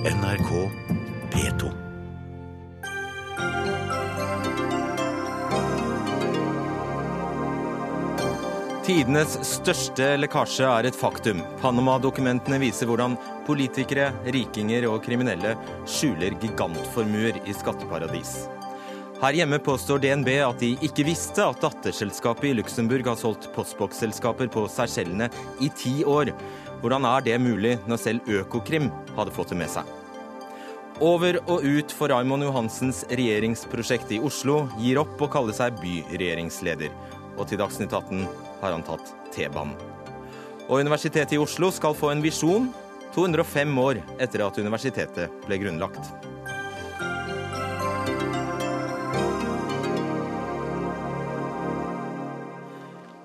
NRK P2. Tidenes største lekkasje er et faktum. Panama-dokumentene viser hvordan politikere, rikinger og kriminelle skjuler gigantformuer i skatteparadis. Her hjemme påstår DNB at de ikke visste at datterselskapet i Luxembourg har solgt postboksselskaper på Seychellene i ti år. Hvordan er det mulig når selv Økokrim hadde fått det med seg? Over og ut for Raymond Johansens regjeringsprosjekt i Oslo gir opp å kalle seg byregjeringsleder. Og til Dagsnytt 18 har han tatt T-banen. Og Universitetet i Oslo skal få en visjon 205 år etter at universitetet ble grunnlagt.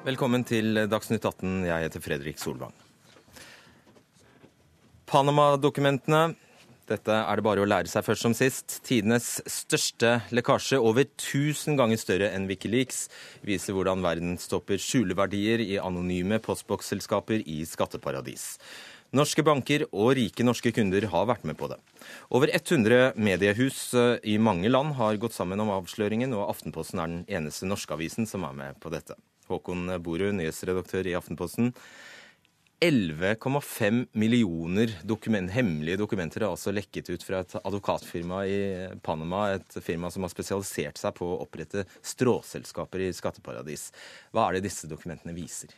Velkommen til Dagsnytt 18. Jeg heter Fredrik Solvang. Panama-dokumentene. Dette er det bare å lære seg først som sist. Tidenes største lekkasje, over 1000 ganger større enn Wikileaks, viser hvordan verden stopper skjuleverdier i anonyme postboksselskaper i skatteparadis. Norske banker og rike norske kunder har vært med på det. Over 100 mediehus eh, i mange land har gått sammen om avsløringen, og Aftenposten er den eneste norske avisen som er med på dette. Håkon Borud, nyhetsredaktør i Aftenposten. 11,5 millioner dokument, hemmelige dokumenter er altså lekket ut fra et advokatfirma i Panama. Et firma som har spesialisert seg på å opprette stråselskaper i skatteparadis. Hva er det disse dokumentene viser?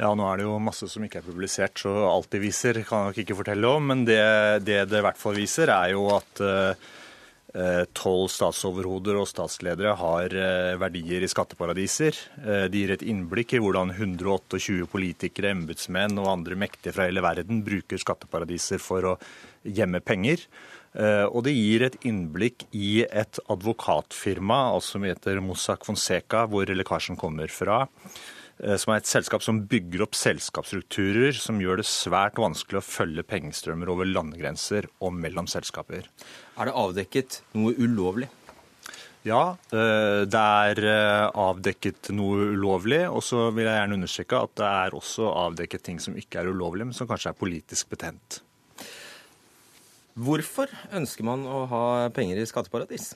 Ja, nå er det jo masse som ikke er publisert, så alt de viser kan jeg nok ikke fortelle om. Men det det, i hvert fall viser, er jo at tolv uh, statsoverhoder og statsledere har uh, verdier i skatteparadiser. Det de gir et innblikk i hvordan 128 politikere, embetsmenn og andre mektige fra hele verden bruker skatteparadiser for å gjemme penger. Og det gir et innblikk i et advokatfirma altså som heter Mossack Fonseca, hvor lekkasjen kommer fra som er et selskap som bygger opp selskapsstrukturer som gjør det svært vanskelig å følge pengestrømmer over landegrenser og mellom selskaper. Er det avdekket noe ulovlig? Ja, det er avdekket noe ulovlig. Og så vil jeg gjerne understreke at det er også avdekket ting som ikke er ulovlig, men som kanskje er politisk betent. Hvorfor ønsker man å ha penger i skatteparadis?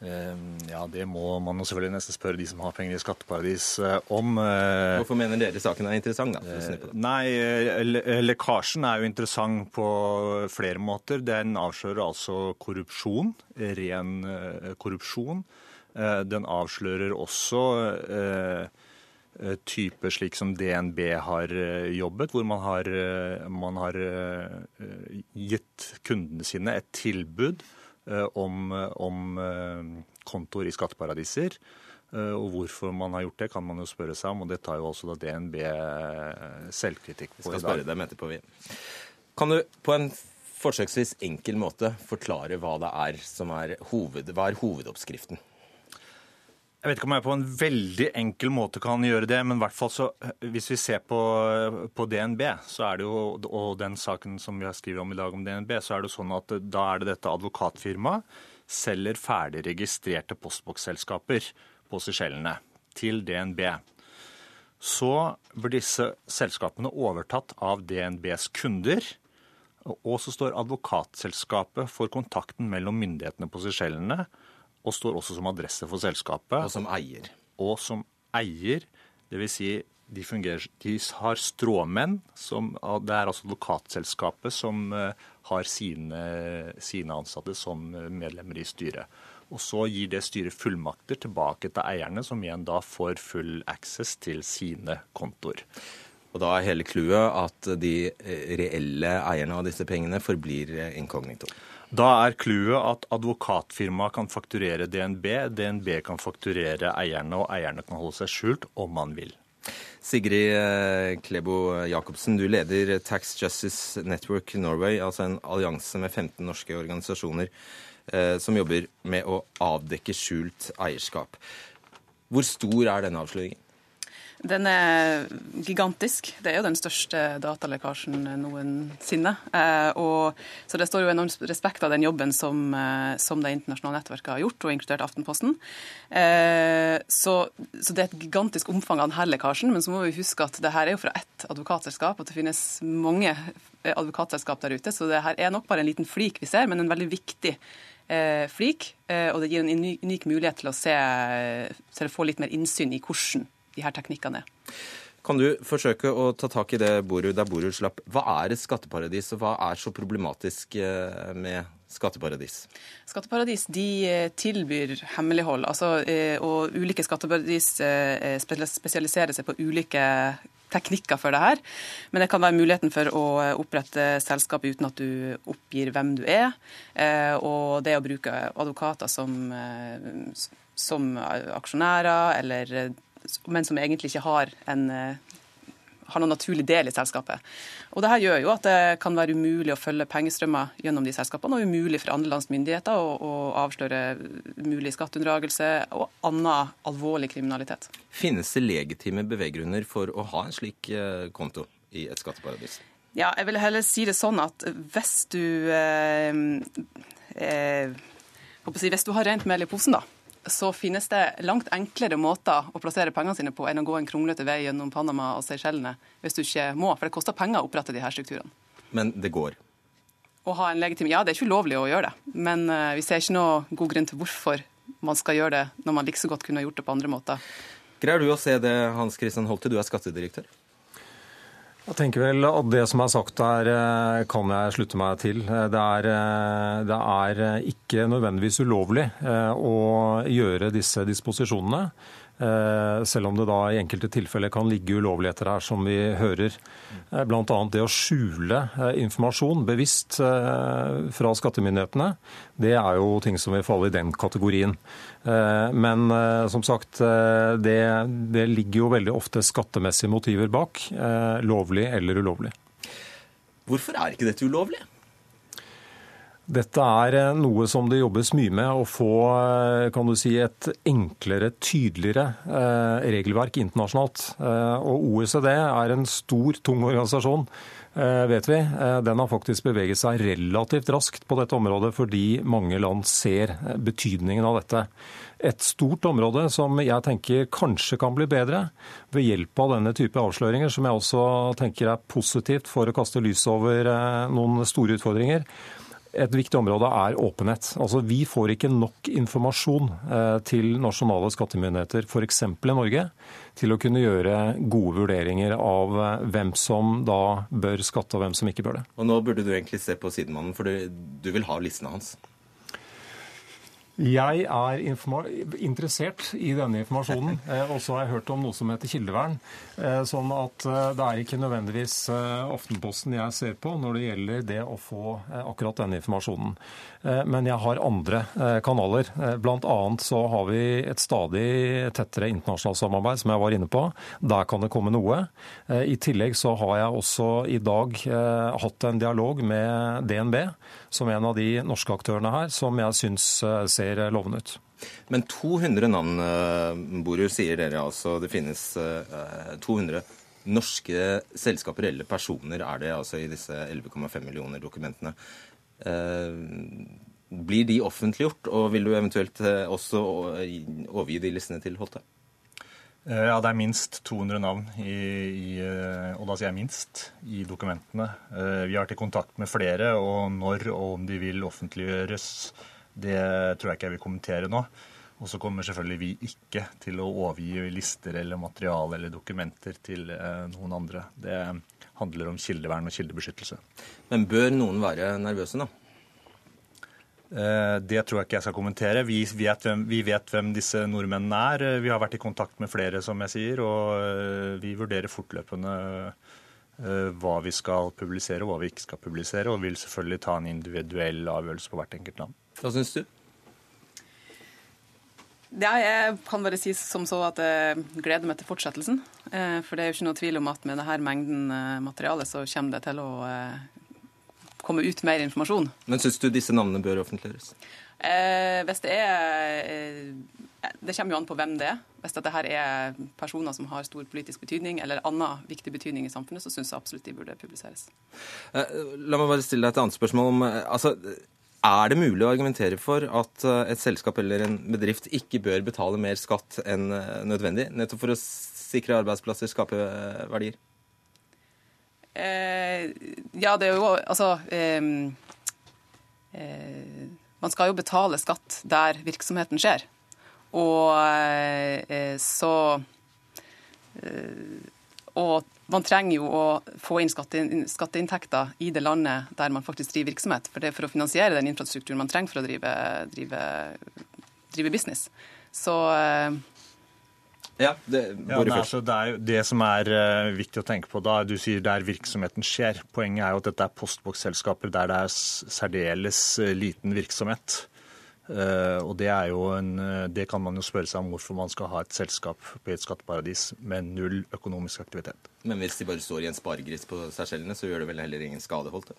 Ja, det må man jo selvfølgelig nesten spørre de som har penger i skatteparadis om. Hvorfor mener dere saken er interessant, da? Nei, lekkasjen er jo interessant på flere måter. Den avslører altså korrupsjon, ren korrupsjon. Den avslører også typer slik som DNB har jobbet, hvor man har, man har gitt kundene sine et tilbud om, om kontoer i skatteparadiser. Og hvorfor man har gjort det, kan man jo spørre seg om, og det tar jo også da DNB selvkritikk på i dag. Vi skal spørre dem etterpå. Kan du på en forsøksvis enkel måte forklare hva det er som er, hoved, hva er hovedoppskriften? Jeg vet ikke om jeg på en veldig enkel måte kan gjøre det, men i hvert fall så, hvis vi ser på, på, DNB, jo, og den saken som vi har skrevet om i dag om DNB, så er det sånn at da er det dette advokatfirmaet selger ferdig registrerte postboksselskaper på Seychellene til DNB. Så blir disse selskapene overtatt av DNBs kunder. Og så står advokatselskapet for kontakten mellom myndighetene på Seychellene og står også som adresse for selskapet. Og som eier. Og som eier, dvs. Si de, fungerer, de har stråmenn. Som, det er altså advokatselskapet som har sine, sine ansatte som medlemmer i styret. Og så gir det styret fullmakter tilbake til eierne, som igjen da får full access til sine kontoer. Og da er hele clouet at de reelle eierne av disse pengene forblir inkognito. Da er clouet at advokatfirmaet kan fakturere DNB, DNB kan fakturere eierne, og eierne kan holde seg skjult om man vil. Sigrid Klebo Jacobsen, du leder Tax Justice Network Norway, altså en allianse med 15 norske organisasjoner eh, som jobber med å avdekke skjult eierskap. Hvor stor er denne avsløringen? Den er gigantisk. Det er jo den største datalekkasjen noensinne. Eh, og, så det står jo enormt respekt av den jobben som, eh, som det internasjonale nettverket har gjort, og inkludert Aftenposten. Eh, så, så, det er et gigantisk omfang av denne lekkasjen. Men så må vi huske at det her er jo fra ett advokatselskap, at det finnes mange advokatselskap der ute. Så det her er nok bare en liten flik vi ser, men en veldig viktig flik. Og det gir en unik mulighet til å se, til å få litt mer innsyn i hvordan de her teknikkene Kan du forsøke å ta tak i det Borud, der Borud slapp. Hva er et skatteparadis, og hva er så problematisk eh, med skatteparadis? Skatteparadis de eh, tilbyr hemmelighold. Altså, eh, og ulike skatteparadis spesialiserer seg på ulike teknikker for det her. Men det kan være muligheten for å opprette selskap uten at du oppgir hvem du er. Og det å bruke advokater som, som aksjonærer eller men som egentlig ikke har en eh, har noen naturlig del i selskapet. Og Dette gjør jo at det kan være umulig å følge pengestrømmer gjennom de selskapene, og umulig for andre lands myndigheter å, å avsløre mulig skatteunndragelse og annen alvorlig kriminalitet. Finnes det legitime beveggrunner for å ha en slik eh, konto i et skatteparadis? Ja, jeg vil heller si det sånn at hvis du eh, eh, Hvis du har rent mel i posen, da, så finnes det langt enklere måter å plassere pengene sine på enn å gå en kronglete vei gjennom Panama og Seychellene hvis du ikke må. For det koster penger å opprette de her strukturene. Men det går? Å ha en legitim Ja, det er ikke ulovlig å gjøre det. Men uh, vi ser ikke noe god grunn til hvorfor man skal gjøre det når man like så godt kunne gjort det på andre måter. Greier du å se det, Hans Christian Holte, du er skattedirektør? Jeg tenker vel at Det som er sagt her, eh, kan jeg slutte meg til. Eh, det er, eh, det er ikke nødvendigvis ulovlig å gjøre disse disposisjonene. Selv om det da i enkelte tilfeller kan ligge ulovligheter her, som vi hører. Bl.a. det å skjule informasjon bevisst fra skattemyndighetene. Det er jo ting som vil falle i den kategorien. Eh, men eh, som sagt, eh, det, det ligger jo veldig ofte skattemessige motiver bak, lovlig eller ulovlig. Hvorfor er ikke dette ulovlig? Dette er noe som det jobbes mye med, å få kan du si, et enklere, tydeligere regelverk internasjonalt. Og OECD er en stor, tung organisasjon Eh, vet vi. Eh, den har faktisk beveget seg relativt raskt på dette området fordi mange land ser eh, betydningen av dette. Et stort område som jeg tenker kanskje kan bli bedre ved hjelp av denne type avsløringer, som jeg også tenker er positivt for å kaste lys over noen store utfordringer, et viktig område er åpenhet. Altså, vi får ikke nok informasjon eh, til nasjonale skattemyndigheter, f.eks. i Norge, til å kunne gjøre gode vurderinger av eh, hvem som da bør skatte og hvem som ikke bør det. Og Nå burde du egentlig se på sidemannen, for du vil ha listene hans. Jeg er interessert i denne informasjonen. Eh, og så har jeg hørt om noe som heter kildevern. Eh, sånn at eh, det er ikke nødvendigvis Aftenposten jeg ser på når det gjelder det å få akkurat denne informasjonen. Men jeg har andre kanaler. Bl.a. så har vi et stadig tettere internasjonalt samarbeid, som jeg var inne på. Der kan det komme noe. I tillegg så har jeg også i dag hatt en dialog med DNB, som en av de norske aktørene her, som jeg syns ser lovende ut. Men 200 navn, eh, Borur, sier dere altså. Det finnes 200 eh, norske selskaper eller personer er det altså i disse 11,5 millioner dokumentene. Eh, blir de offentliggjort, og vil du eventuelt også overgi de listene til Holte? Ja, det er minst 200 navn, i, i, og da sier jeg minst, i dokumentene. Vi har vært i kontakt med flere, og når og om de vil offentliggjøres, det tror jeg ikke jeg vil kommentere nå. Og så kommer selvfølgelig vi ikke til å overgi lister eller materiale eller dokumenter til eh, noen andre. Det handler om kildevern og kildebeskyttelse. Men bør noen være nervøse nå? Eh, det tror jeg ikke jeg skal kommentere. Vi vet, hvem, vi vet, hvem, disse nordmennene er. Vi har vært i kontakt med flere, som jeg sier, og eh, vi vurderer fortløpende hva vi skal publisere og hva vi ikke skal publisere, og vil selvfølgelig ta en individuell avgjørelse på hvert enkelt land. Hva syns du? Ja, jeg kan bare si som så at jeg gleder meg til fortsettelsen. Eh, for det er jo ikke noe tvil om at med denne mengden eh, materiale så kommer det til å eh, komme ut mer informasjon. Men syns du disse navnene bør offentliggjøres? Eh, hvis det er eh, Det kommer jo an på hvem det er. Hvis dette her er personer som har stor politisk betydning eller annen viktig betydning i samfunnet, så syns jeg absolutt de burde publiseres. Eh, la meg bare stille deg et annet spørsmål. om, eh, altså, Er det mulig å argumentere for at eh, et selskap eller en bedrift ikke bør betale mer skatt enn nødvendig, nettopp for å sikre arbeidsplasser, skape verdier? Eh, ja, det er jo altså eh, eh, Man skal jo betale skatt der virksomheten skjer. Og eh, så eh, Og man trenger jo å få inn skatteinntekter i det landet der man faktisk driver virksomhet. For det er for å finansiere den infrastrukturen man trenger for å drive, drive, drive business. Så eh, ja, det, ja, nei, altså, det er jo det som er uh, viktig å tenke på da. Du sier der virksomheten skjer. Poenget er jo at dette er postboksselskaper der det er særdeles uh, liten virksomhet. Uh, og det, er jo en, det kan man jo spørre seg om hvorfor man skal ha et selskap på et skatteparadis med null økonomisk aktivitet. Men hvis de bare står i en sparegris på selv, så gjør det vel heller ingen skade? holdt det?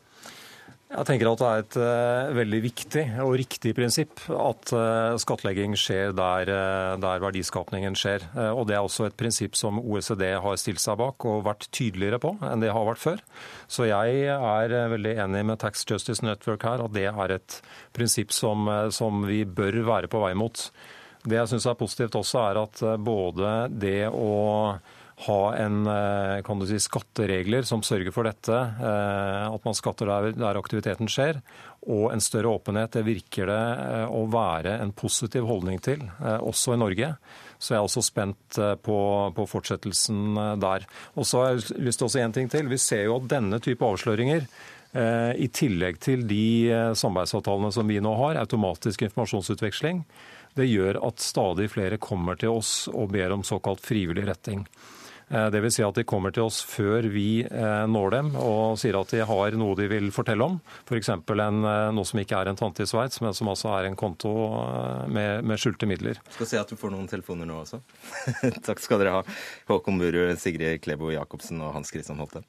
Jeg tenker at det er et uh, veldig viktig og riktig prinsipp at uh, skattlegging skjer der, uh, der verdiskapningen skjer. og Det er også et prinsipp som OECD har stilt seg bak og vært tydeligere på enn det har vært før. Så jeg er veldig enig med Tax Justice Network her at det er et prinsipp som, som vi bør være på vei mot. Det jeg syns er positivt også, er at både det å ha en eh, kan du si, skatteregler som sørger for dette, eh, at man skatter der, der aktiviteten skjer, og en større åpenhet. Det virker det eh, å være en positiv holdning til, også i Norge. Så jeg er også spent på, på fortsettelsen der. Og så har jeg lyst til å si en ting til. Vi ser jo at denne type avsløringer i tillegg til de samarbeidsavtalene som vi nå har, automatisk informasjonsutveksling, det gjør at stadig flere kommer til oss og ber om såkalt frivillig retting. Eh, Dvs. Si at de kommer til oss før vi eh, når dem og sier at de har noe de vil fortelle om. F.eks. For noe som ikke er en tante i Sveits, men som altså er en konto med, med skjulte midler. Jeg Skal se at du får noen telefoner nå også. Takk skal dere ha, Håkon Burud, Sigrid Klebo Jacobsen og Hans Christian Holte.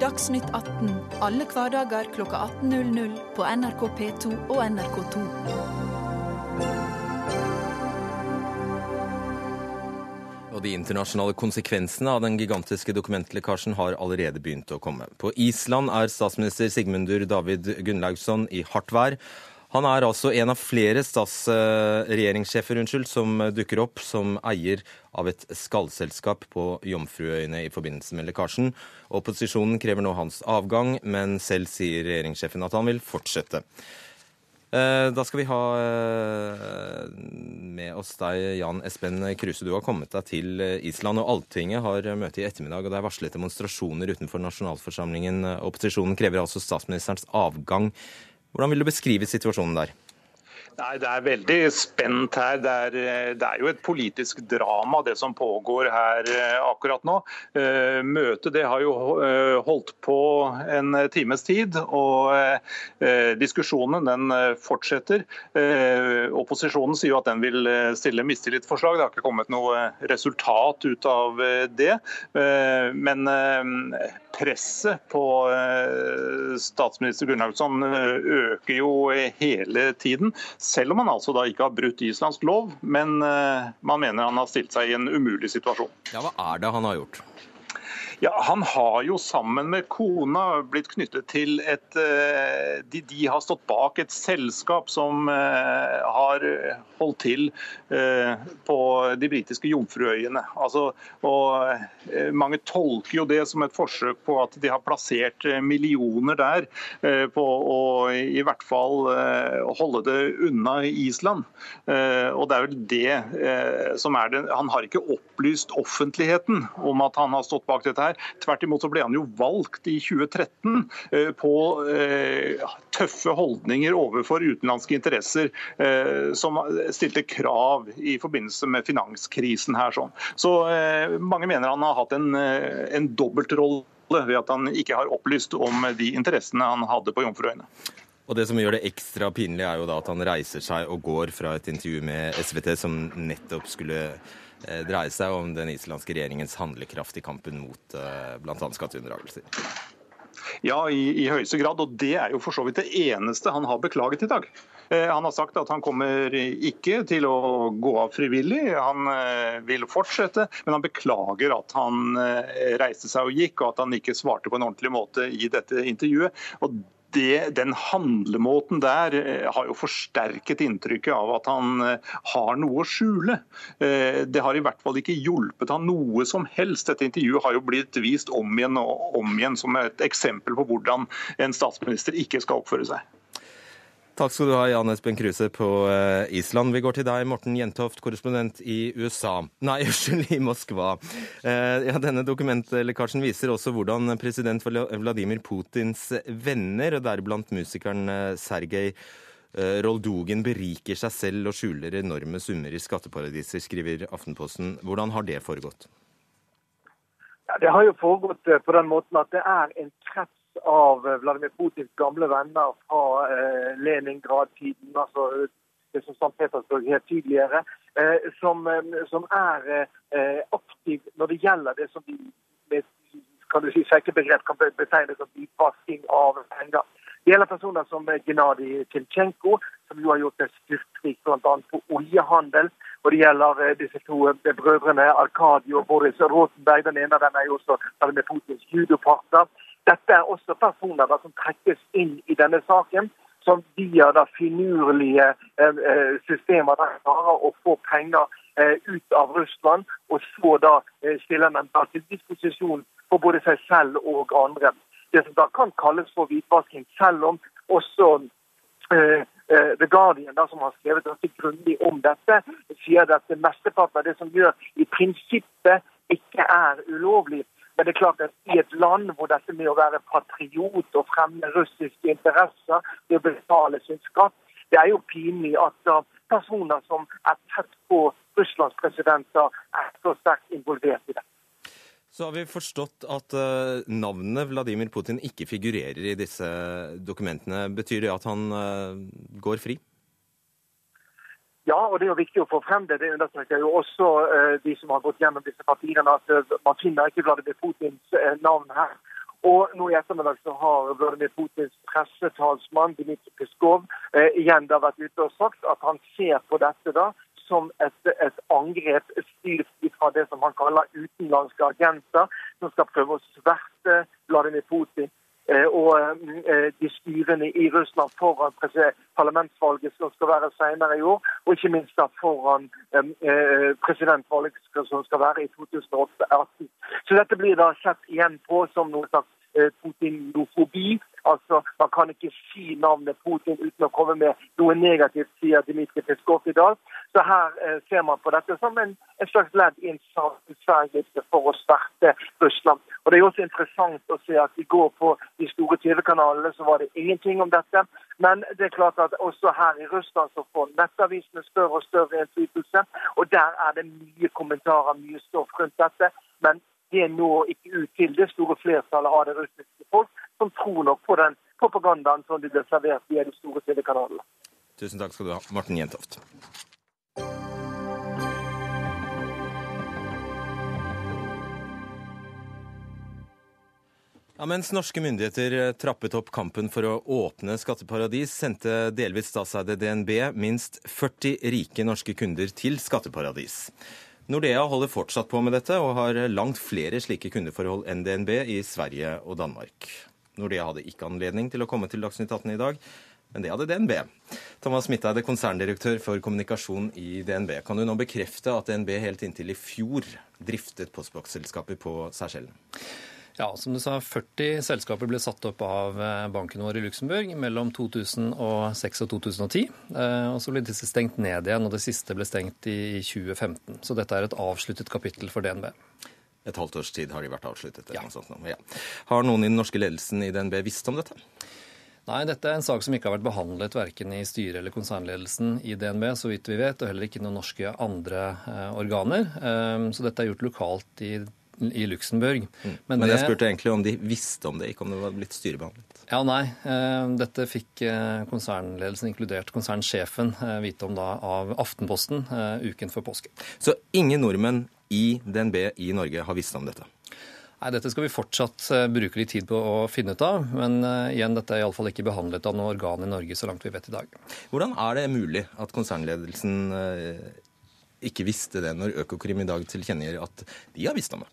Dagsnytt 18 alle hverdager kl 18.00 på NRK P2 og NRK2. Og de internasjonale konsekvensene av den gigantiske dokumentlekkasjen har allerede begynt å komme. På Island er statsminister Sigmundur David Gunnlaugsson i hardt vær. Han er altså en av flere statsregjeringssjefer som dukker opp som eier av et skallselskap på Jomfruøyene i forbindelse med lekkasjen. Opposisjonen krever nå hans avgang, men selv sier regjeringssjefen at han vil fortsette. Eh, da skal vi ha eh, med oss deg, Jan Espen Kruse. Du har kommet deg til eh, Island, og Alltinget har møte i ettermiddag. og Det er varslet demonstrasjoner utenfor nasjonalforsamlingen. Opposisjonen krever altså statsministerens avgang. Hvordan vil du beskrive situasjonen der? Nei, Det er veldig spent her. Det er, eh, det er, jo et politisk drama det som pågår her eh, akkurat nå. Eh, møtet det har jo holdt på en times tid, og diskusjonen den fortsetter. Opposisjonen sier jo at den vil stille mistillitsforslag. Det har ikke kommet noe resultat ut av det. Men presset på statsminister Gunnlaugsson øker jo hele tiden. Selv om han altså da ikke har brutt islandsk lov, men eh, man mener han har stilt seg i en umulig situasjon. Ja, Hva er det han har gjort? Ja, Han har jo sammen med kona blitt knyttet til et eh, de, de har stått bak et selskap som eh, har holdt til eh, på de britiske Jomfruøyene. Altså, og mange tolker jo det som et forsøk på at de har plassert millioner der på å i hvert fall holde det unna Island. Og det er vel det som er det Han har ikke opplyst offentligheten om at han har stått bak dette her her. Tvert imot så ble han jo valgt i 2013 eh, på eh, tøffe holdninger overfor utenlandske interesser eh, som stilte krav i forbindelse med finanskrisen her. Sånn. Så mange mener han har hatt en, en dobbeltrolle ved at han ikke har opplyst om de interessene han hadde på Jomfruøyene. Og Det som gjør det ekstra pinlig, er jo da at han reiser seg og går fra et intervju med SVT, som nettopp skulle Eh, dreier seg om den islandske regjeringens handlekraft i kampen mot eh, bl.a. skatteunndragelser. Ja, i, i høyeste grad. Og det er jo for så vidt det eneste han har beklaget i dag. Eh, han har sagt at han kommer ikke til å gå av frivillig, han eh, vil fortsette. Men han beklager at han eh, reiste seg og gikk, og at han ikke svarte på en ordentlig måte i dette intervjuet. Og det, den handlemåten der har jo forsterket inntrykket av at han har noe å skjule. Det har i hvert fall ikke hjulpet han noe som helst. Dette intervjuet har jo blitt vist om igjen og om igjen som et eksempel på hvordan en statsminister ikke skal oppføre seg. Takk skal du ha, Jan Espen Kruse på eh, Island. Vi går til deg, Morten Jentoft, korrespondent i USA. Nei, unnskyld, i Moskva. Eh, ja, denne dokumentlekkasjen viser også hvordan president Vladimir Putins venner, deriblant musikeren eh, Sergej Roldugin, beriker seg selv og skjuler enorme summer i skatteparadiser, skriver Aftenposten. Hvordan har det foregått? Ja, det har jo foregått på den måten at det er en krets av eh, Vladimir Putins gamle venner fra eh, Leningrad-tiden, altså det som St. Petersburg het tidligere, eh, som, som, er aktiv når det gjelder det som de med kan du si, sekkebegrep kan betegne som hvitvasking av penger. Det gjelder personer som Gennadij Tiltsjenko, som jo har gjort det styrtrik bl.a. på oljehandel. Og det gjelder disse to brødrene Arkadij og Boris Rotenberg. Den ene av dem er jo også med Putins judopartner. Dette er også personer da, som trekkes inn i denne saken, som via da finurlige eh, eh systemer der klarer å få penger eh, ut av Russland, og så da eh, stiller dem da til disposisjon for både seg selv og andre. Det som da kan kalles for hvitvasking, selv om også eh, The Guardian, da, som har skrevet ganske grundig om dette, sier at det mesteparten av det som gjør i prinsippet ikke er ulovlig, men det er klart at i et land hvor dette med å være patriot og fremme russiske interesser, det å betale sin skatt, det er jo pinlig at personer som er tett på Russlands presidenter, er så sterkt involvert i det. Så har vi forstått at uh, navnet Vladimir Putin ikke figurerer i disse dokumentene. Betyr det at han uh, går fri? Ja, og det er jo viktig å få frem det. Det understreker jo også eh, de som har gått gjennom disse papirene, at uh, man finner ikke Vladimir Putins eh, navn her. Og nå i ettermiddag så har Vladimir Putins pressetalsmann Dmitrij Peskov igjen da vært ute og sagt at han ser på dette da som et, et angrep styrt fra det som han kaller utenlandske agenter, som skal prøve å sverte Vladimir Putin Eh, og eh, de styrende i Russland foran parlamentsvalget som skal være senere i år, og ikke minst da foran eh, presidentvalget som skal være i 2018. Så dette blir da sett igjen på som noe slags putinofobi. Altså, Man kan ikke si navnet Putin uten å komme med noe negativt, sier Dmitrij Peskov i dag. Så her eh, ser man på dette som en, en slags ledd i en saksutvelgelse for å starte Russland. Og Det er også interessant å se at i går på de store TV-kanalene så var det ingenting om dette. Men det er klart at også her i Russland så får nettavisene større og større innflytelse. Og der er det mye kommentarer, mye stoff rundt dette. Men det når ikke ut til det store flertallet av det russiske folk, som tror nok på den propagandaen som de blir servert via de store TV-kanalene. Tusen takk skal du ha, Morten Jentoft. Ja, mens norske myndigheter eh, trappet opp kampen for å åpne skatteparadis, sendte delvis statseide DNB minst 40 rike norske kunder til skatteparadis. Nordea holder fortsatt på med dette, og har langt flere slike kundeforhold enn DNB i Sverige og Danmark. Nordea hadde ikke anledning til å komme til Dagsnytt 18 i dag, men det hadde DNB. Thomas Midteide, konserndirektør for kommunikasjon i DNB. Kan du nå bekrefte at DNB helt inntil i fjor driftet postboksselskaper på selv? Ja, som du sa, 40 selskaper ble satt opp av eh, banken vår i Luxembourg mellom 2006 og 2010. Eh, og så ble disse stengt ned igjen, og det siste ble stengt i 2015. Så dette er et avsluttet kapittel for DNB. Et halvt års tid har de vært avsluttet? Ja. ja. Har noen i den norske ledelsen i DNB visst om dette? Nei, dette er en sak som ikke har vært behandlet verken i styret eller konsernledelsen i DNB, så vidt vi vet, og heller ikke i noen norske andre eh, organer. Um, så dette er gjort lokalt i i Luxembourg. Mm. Men, Men, jeg spurte egentlig om de visste om det, ikke om det var blitt styrebehandlet. Ja, nei. Eh, dette fikk eh, konsernledelsen, inkludert konsernsjefen, eh, vite om da av Aftenposten uken før påske. Så ingen nordmenn i DNB i Norge har visst om dette? Nei, Dette skal vi fortsatt eh, bruke litt tid på å finne ut av. Men uh, igjen, dette er iallfall ikke behandlet av noe organ i Norge, så langt vi vet i dag. Hvordan er det mulig at konsernledelsen uh, ikke visste det, når Økokrim i dag tilkjennegir at de har visst om det?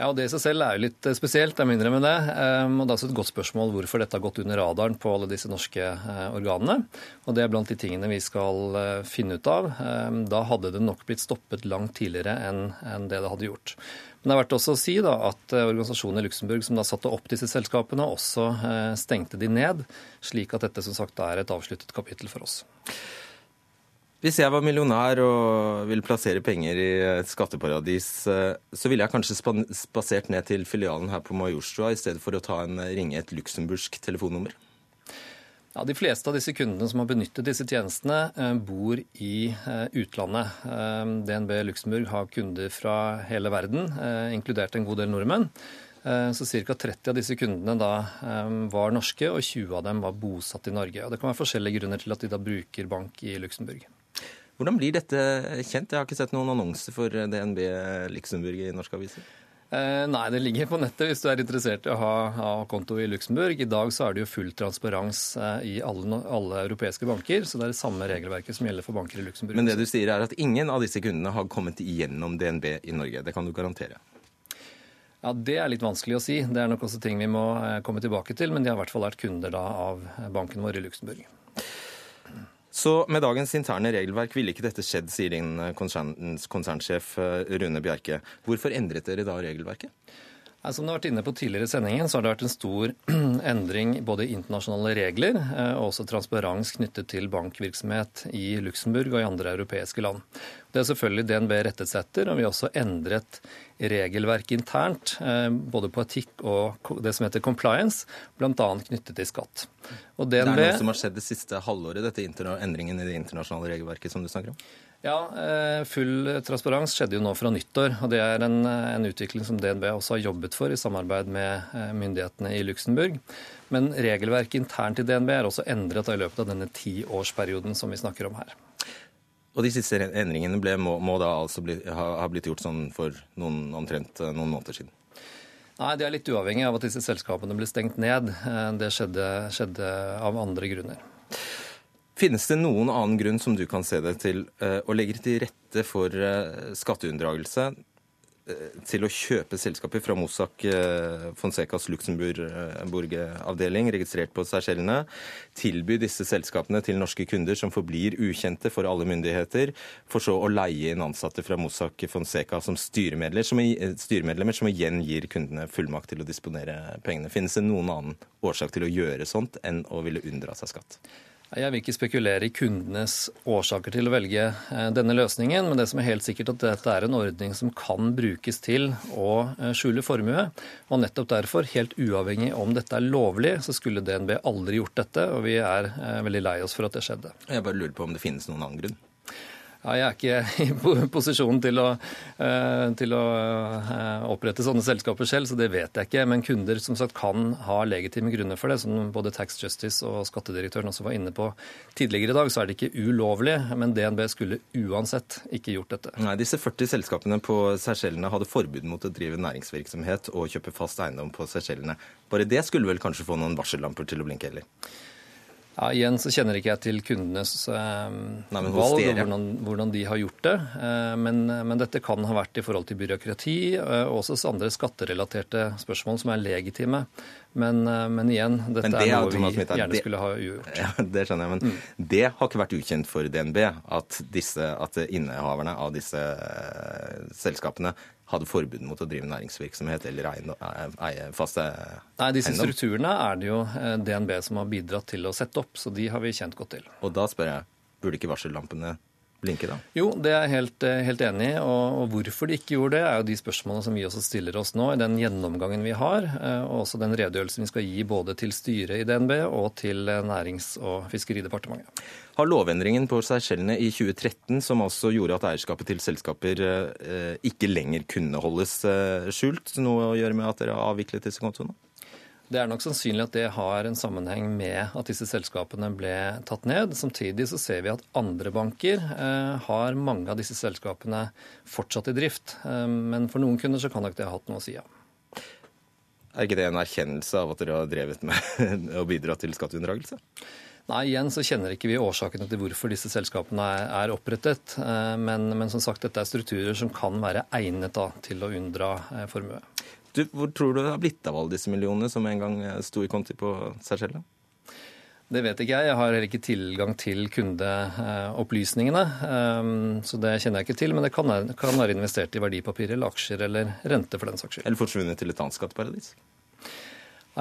Ja, og Det i seg selv er jo litt spesielt, jeg må med det. Um, og Det er også et godt spørsmål hvorfor dette har gått under radaren på alle disse norske uh, organene. Og Det er blant de tingene vi skal uh, finne ut av. Um, da hadde det nok blitt stoppet langt tidligere enn, det det hadde gjort. Men det er verdt også å si da, at eh, organisasjonen i Luxembourg som da satte opp disse selskapene, også eh, stengte de ned, slik at dette som sagt er et avsluttet kapittel for oss. Hvis jeg var millionær og ville plassere penger i et skatteparadis, eh, så ville jeg kanskje spasert ned til filialen her på Majorstua i stedet for å ta en ringe et luxemburgsk telefonnummer? Ja, De fleste av disse kundene som har benyttet disse tjenestene, eh, bor i eh, utlandet. Eh, DNB Luxembourg har kunder fra hele verden, inkludert en god del nordmenn. Så ca. 30 av disse kundene da var norske, og 20 av dem var bosatt i Norge. Og Det kan være forskjellige grunner til at de da bruker bank i Luxembourg. Hvordan blir dette kjent? Jeg har ikke sett noen annonser for DNB Luxembourg i norske aviser. Eh, nei, det ligger på nettet hvis du er interessert i å ha, ha konto i Luxembourg. I dag så er det jo full transparens eh, i alle, alle, europeiske banker, så det er det samme regelverket som gjelder for banker i Luxembourg. Men det du sier er at ingen av disse kundene har kommet igjennom DNB i Norge. Det kan du garantere? Ja, Det er litt vanskelig å si. Det er nok også ting vi må eh, komme tilbake til, men de har i hvert fall vært kunder da av banken vår i Luxembourg. Så med dagens interne regelverk ville ikke dette skjedd, sier din konsernsjef eh, Rune Bjerke. Hvorfor endret dere da regelverket? Som du har vært inne på tidligere i sendingen, så har det vært en stor endring både i internasjonale regler eh, og også transparens knyttet til bankvirksomhet i Luxembourg og i andre europeiske land. Det er selvfølgelig DNB rettet seg etter, og vi har også endret regelverket internt, eh, både på etikk og det som heter compliance, bl.a. knyttet til skatt. DNB, det er noe som har skjedd det siste halvåret, dette endringen i det internasjonale regelverket som du snakker om? Ja, eh, full transparens skjedde jo nå fra nyttår. og Det er en, en, utvikling som DNB også har jobbet for i samarbeid med eh, myndighetene i Luxembourg. Men regelverket internt i DNB er også endret i løpet av denne tiårsperioden som vi snakker om her. Og de siste endringene ble, må, må, da altså bli, ha, ha, blitt gjort sånn for noen, omtrent eh, noen måneder siden? Nei, Det er litt uavhengig av at disse selskapene ble stengt ned. Det skjedde, skjedde av andre grunner. Finnes det noen annen grunn som du kan se det til eh, å legge til rette for eh, skatteunndragelse eh, til å kjøpe selskaper fra Mossack Fonsecas Luxembourg-avdeling, registrert på Seychellene, tilby disse selskapene til norske kunder som forblir ukjente for alle myndigheter, for så å leie inn ansatte fra Mossack Fonseca som styremedlemmer, som, igjen gir kundene fullmakt til å disponere pengene. Finnes det noen annen årsak til å gjøre sånt enn å ville unndra seg skatt? Jeg vil ikke spekulere i kundenes årsaker til å velge eh, denne løsningen, men det som er helt sikkert at dette er en ordning som kan brukes til å eh, skjule formue. Og nettopp derfor, helt uavhengig om dette er lovlig, så skulle DNB aldri gjort dette, og vi er eh, veldig lei oss for at det skjedde. Jeg bare lurer på om det finnes noen annen grunn? Ja, jeg er ikke i posisjon til å, eh, til å, eh, opprette sånne selskaper selv, så det vet jeg ikke. Men kunder som sagt kan ha legitime grunner for det. Som både Tax Justice og skattedirektøren også var inne på tidligere i dag, så er det ikke ulovlig. Men DNB skulle uansett ikke gjort dette. Nei, Disse 40 selskapene på Seychellene hadde forbud mot å drive næringsvirksomhet og kjøpe fast eiendom på Seychellene. Bare det skulle vel kanskje få noen varsellamper til å blinke, heller? Ja, igjen så kjenner ikke jeg til kundenes eh, Nei, valg og hvordan, hvordan, de har gjort det. Eh, men, men, dette kan ha vært i forhold til byråkrati eh, og også andre skatterelaterte spørsmål som er legitime. Men, eh, men igjen, dette det er noe vi Smith, gjerne det, skulle ha ugjort. Ja, Det skjønner jeg, men mm. det har ikke vært ukjent for DNB at, disse, at innehaverne av disse uh, selskapene hadde forbud mot å drive næringsvirksomhet eller eie faste eiendom? Nei, Disse strukturene er det jo eh, DNB som har bidratt til å sette opp, så de har vi kjent godt til. Og da spør jeg, burde ikke varsellampene blinke, da? Jo, det er jeg helt, eh, helt enig i. Og, og, hvorfor de ikke gjorde det, er jo de spørsmålene som vi også stiller oss nå i den gjennomgangen vi har, eh, og også den redegjørelsen vi skal gi både til styret i DNB og til Nærings- og fiskeridepartementet. Har lovendringen på Seychellene i 2013, som altså gjorde at eierskapet til selskaper eh, ikke lenger kunne holdes skjult, noe å gjøre med at dere har avviklet disse kontoene? Det er nok sannsynlig at det har en sammenheng med at disse selskapene ble tatt ned. Samtidig så ser vi at andre banker eh, har mange av disse selskapene fortsatt i drift. Eh, men for noen kunder så kan nok det ha hatt noe å si, ja. Er ikke det en erkjennelse av at dere har drevet med å bidra til skatteunndragelse? Nei, igjen så kjenner ikke vi årsakene til hvorfor disse selskapene er opprettet. Eh, men, men som sagt, dette er strukturer som kan være egnet da, til å unndra eh, formue. Du, hvor tror du det har blitt av alle disse millionene som en gang sto i konti på selv? Det vet ikke jeg. Jeg har heller ikke tilgang til kundeopplysningene. Ehm, så det kjenner jeg ikke til. Men det kan være investert i verdipapirer eller aksjer eller rente for den saks skyld. Eller forsvunnet til et annet skatteparadis?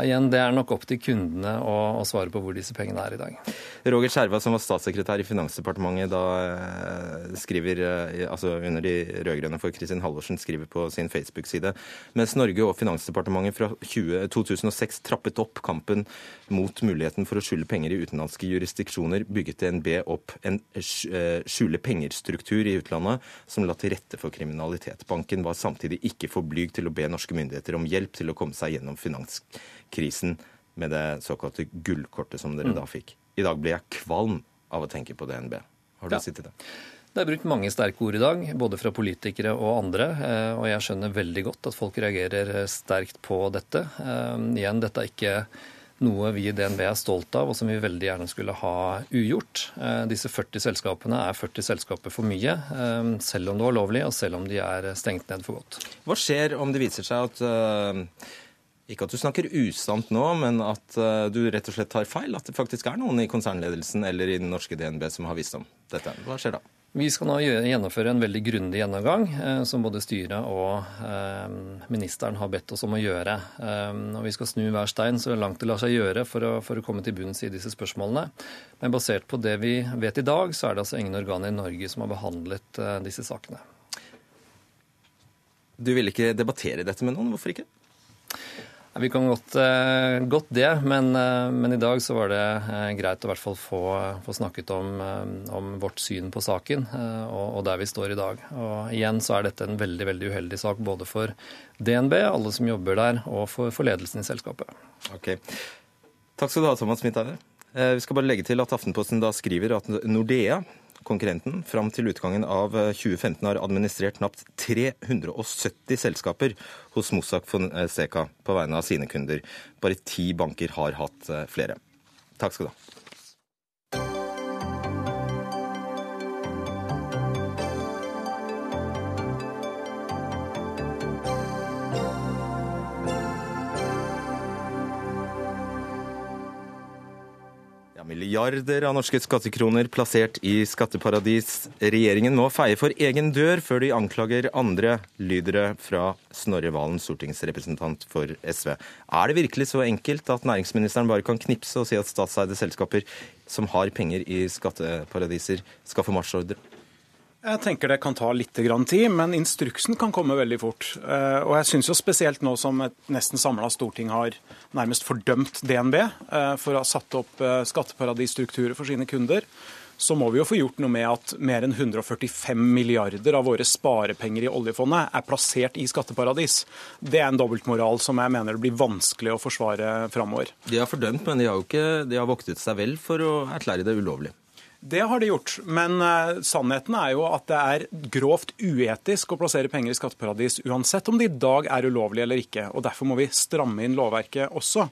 Igjen, Det er nok opp til kundene å, å, svare på hvor disse pengene er i dag. Roger Skjerva, som var statssekretær i Finansdepartementet da eh, skriver, eh, altså under de rød-grønne for Kristin Halvorsen, skriver på sin Facebook-side mens Norge og Finansdepartementet fra 20, 2006 trappet opp kampen mot muligheten for å skjule penger i utenlandske jurisdiksjoner, bygget DNB opp en eh, skjule penger-struktur i utlandet som la til rette for kriminalitet. Banken var samtidig ikke for blyg til å be norske myndigheter om hjelp til å komme seg gjennom finanskrisen krisen med det såkalte gullkortet som dere mm. da fikk. I dag blir jeg kvalm av å tenke på DNB. Har du ja. sittet der? Det er brukt mange sterke ord i dag, både fra politikere og andre. Eh, og jeg skjønner veldig godt at folk reagerer sterkt på dette. Eh, igjen, dette er ikke noe vi i DNB er stolt av, og som vi veldig gjerne skulle ha ugjort. Eh, disse 40 selskapene er 40 selskaper for mye, selv om det var lovlig, og selv om de er stengt ned for godt. Hva skjer om det viser seg at ikke at du snakker usant nå, men at uh, du rett og slett tar feil? At det faktisk er noen i konsernledelsen eller i den norske DNB som har visst om dette. Hva skjer da? Vi skal nå gjennomføre en veldig grundig gjennomgang, eh, som både styret og eh, ministeren har bedt oss om å gjøre. Eh, og Vi skal snu hver stein så langt det lar seg gjøre for å, for å, komme til bunns i disse spørsmålene. Men basert på det vi vet i dag, så er det altså ingen organer i Norge som har behandlet eh, disse sakene. Du vil ikke debattere dette med noen? Hvorfor ikke? Vi kan godt, uh, godt det, men, uh, men, i dag så var det uh, greit å hvert fall få, få snakket om, om, vårt syn på saken og, og, der vi står i dag. Og igjen så er dette en veldig veldig uheldig sak både for DNB, alle som jobber der, og for, for ledelsen i selskapet. Ok. Takk skal du ha, Thomas Midthaug. Vi skal bare legge til at Aftenposten da skriver at Nordea konkurrenten fram til utgangen av 2015 eh, har administrert knapt 370 selskaper hos Mossack Fonseca på vegne av sine kunder. Bare ti banker har hatt eh, flere. Takk skal du ha. Milliarder av norske skattekroner plassert i skatteparadis. Regjeringen må feie for egen dør før de anklager andre, lyder det fra Snorre Valen, stortingsrepresentant for SV. Er det virkelig så enkelt at næringsministeren bare kan knipse og si at statseide selskaper som har penger i skatteparadiser, skal få marsjordre? Jeg tenker det kan ta litt tid, men instruksen kan komme veldig fort. Eh, og jeg syns jo spesielt nå som et nesten samla storting har nærmest fordømt DNB eh, for å ha satt opp eh, skatteparadisstrukturer for sine kunder, så må vi jo få gjort noe med at mer enn 145 milliarder av våre sparepenger i oljefondet er plassert i skatteparadis. Det er en dobbeltmoral som jeg mener det blir vanskelig å forsvare framover. De har fordømt, men de har ikke de har voktet seg vel for å erklære det ulovlig. Det har de gjort, men uh, sannheten er jo at det er grovt uetisk å plassere penger i skatteparadis, uansett om det i dag er ulovlig eller ikke. og Derfor må vi stramme inn lovverket også.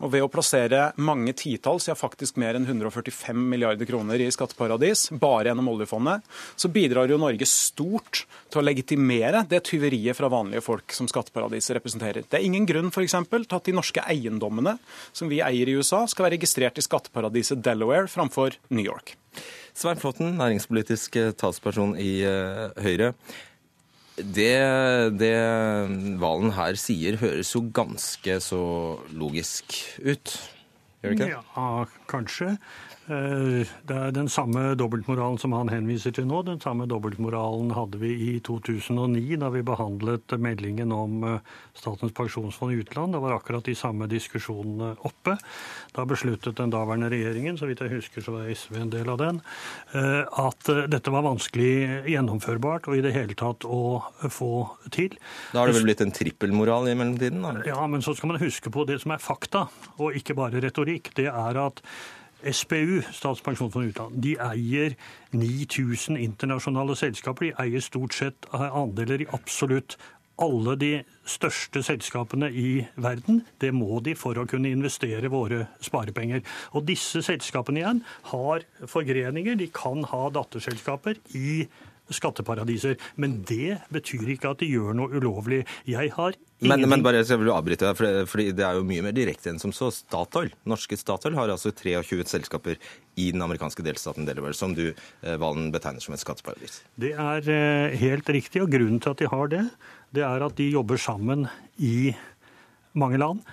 Og Ved å plassere mange titalls, ja faktisk mer enn 145 milliarder kroner i skatteparadis, bare gjennom oljefondet, så bidrar jo Norge stort til å legitimere det tyveriet fra vanlige folk som skatteparadiset representerer. Det er ingen grunn eksempel, til at de norske eiendommene som vi eier i USA, skal være registrert i skatteparadiset Delaware framfor New York. Svein Flåtten, næringspolitisk eh, talsperson i uh, Høyre. Det, det Valen her sier, høres jo ganske så logisk ut, gjør det ikke? Ja, kanskje. Eh, det er den samme dobbeltmoralen som han henviser til nå. Den samme dobbeltmoralen hadde vi i 2009, da vi behandlet meldingen om eh, Statens pensjonsfond i utland. Det var akkurat de samme diskusjonene oppe. Da besluttet den daværende regjeringen, så vidt jeg husker så var SV en del av den, eh, at dette var vanskelig gjennomførbart og i det hele tatt å få til. Da har det vel blitt en trippelmoral i mellomtiden? Da? Ja, men så skal man huske på det som er fakta, og ikke bare retorikk. Det er at SPU, Statens utland, de eier 9000 internasjonale selskaper. De eier stort sett andeler i absolutt alle de største selskapene i verden. Det må de for å kunne investere våre sparepenger. Og disse selskapene igjen har forgreninger. De kan ha datterselskaper i skatteparadiser. Men det betyr ikke at de gjør noe ulovlig. Jeg har men, men, bare jeg vil avbryte deg, for, for det er jo mye mer direkte enn som så. Statoil, norske Statoil har altså 23 selskaper i den amerikanske delstaten Delaware, som du, eh, Valen, betegner som et skatteparadis. Det er eh, helt riktig, og grunnen til at de har det, det er at de jobber sammen i mange land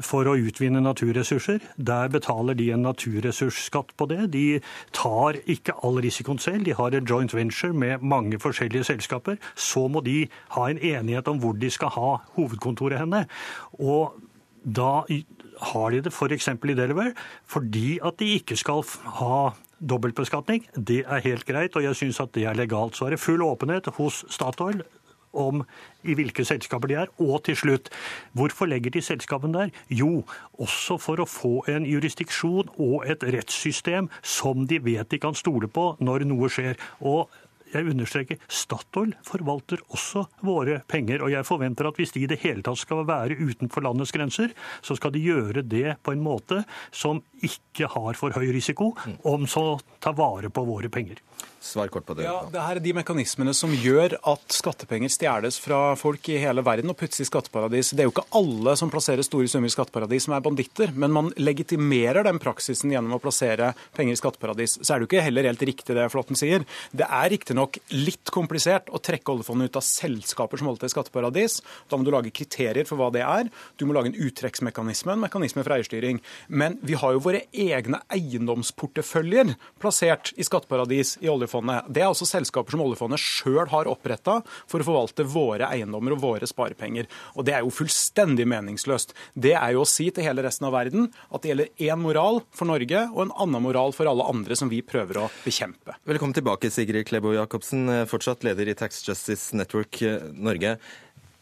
for å utvinne naturressurser. Der betaler de en naturressursskatt på det. De tar ikke all risikoen selv. De har en joint venture med mange forskjellige selskaper. Så må de ha en enighet om hvor de skal ha hovedkontoret henne. Og da har de det f.eks. i Delaware fordi at de ikke skal ha dobbeltbeskatning. Det er helt greit, og jeg syns at det er legalt. Så er det full åpenhet hos Statoil om i hvilke selskaper de er. Og til slutt, hvorfor legger de selskapene der? Jo, også for å få en jurisdiksjon og et rettssystem som de vet de kan stole på når noe skjer. Og jeg understreker, Statoil forvalter også våre penger. Og jeg forventer at hvis de i det hele tatt skal være utenfor landets grenser, så skal de gjøre det på en måte som ikke har for høy risiko, om så ta vare på våre penger. Svar kort på det. Ja, Det er de mekanismene som gjør at skattepenger stjeles fra folk i hele verden og puttes i skatteparadis. Det er jo ikke alle som plasserer store summer i skatteparadis som er banditter, men man legitimerer den praksisen gjennom å plassere penger i skatteparadis. Så er det jo ikke heller helt riktig det Flåtten sier. Det er riktignok litt komplisert å trekke oljefondet ut av selskaper som holder til i skatteparadis. Da må du lage kriterier for hva det er. Du må lage en uttrekksmekanisme, en mekanisme for eierstyring. Men vi har jo våre egne eiendomsporteføljer plassert i skatteparadis i oljefondet oljefondet. Det er altså selskaper som oljefondet sjøl har oppretta for å forvalte våre eiendommer og våre sparepenger. Og det er jo fullstendig meningsløst. Det er jo å si til hele resten av verden at det gjelder én moral for Norge og en annen moral for alle andre som vi prøver å bekjempe. Velkommen tilbake, Sigrid Klebo Jacobsen, fortsatt leder i Tax Justice Network Norge.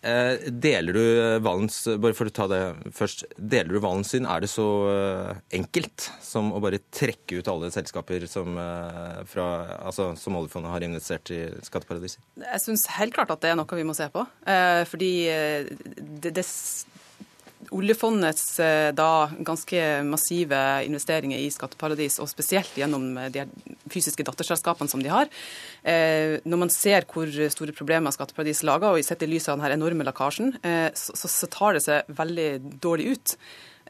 Eh, deler du Valens bare for å ta det først, deler du Valens syn? Er det så eh, enkelt som å bare trekke ut alle selskaper som, eh, fra, altså, som oljefondet har investert i skatteparadiser? Jeg syns helt klart at det er noe vi må se på. Fordi det, det oljefondets eh, da ganske massive investeringer i skatteparadis, og spesielt gjennom eh, de fysiske datterselskapene som de har. Eh, når man ser hvor store problemer skatteparadis lager, og sett i lys av denne enorme lekkasjen, så, tar det seg veldig dårlig ut.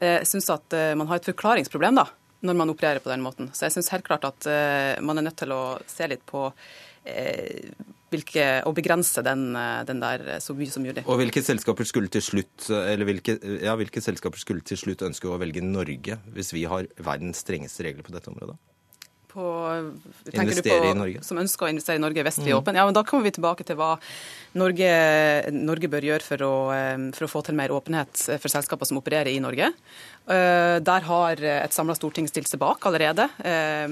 Jeg syns at man har et forklaringsproblem da, når man opererer på den måten. Så jeg syns helt klart at man er nødt til å se litt på hvilke, og begrense den, eh, den, der så mye som mulig. Og hvilke selskaper skulle til slutt eller hvilke, ja, hvilke selskaper skulle til slutt ønske å velge Norge, hvis vi har verdens strengeste regler på dette området? På, investere på, i Norge? Som ønsker å investere i Norge hvis vi er mm. åpne. Ja, men da kommer vi tilbake til hva Norge, Norge bør gjøre for å, eh, for å, få til mer åpenhet for selskaper som opererer i Norge. Eh, der har et samla storting stilt seg bak allerede. Eh,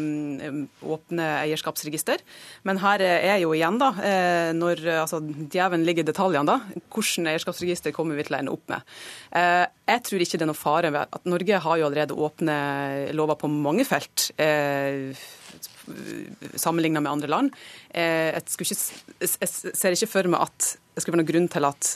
åpne eierskapsregister. Men her er jo igjen, da, eh, når altså, djevelen ligger i detaljene, da, hvordan eierskapsregister kommer vi til å ende opp med. Jeg tror ikke det er noe fare ved at Norge har jo allerede åpne lover på mange felt sammenlignet med andre land. Jeg, ikke, jeg, ser ikke for meg at det skulle være noen grunn til at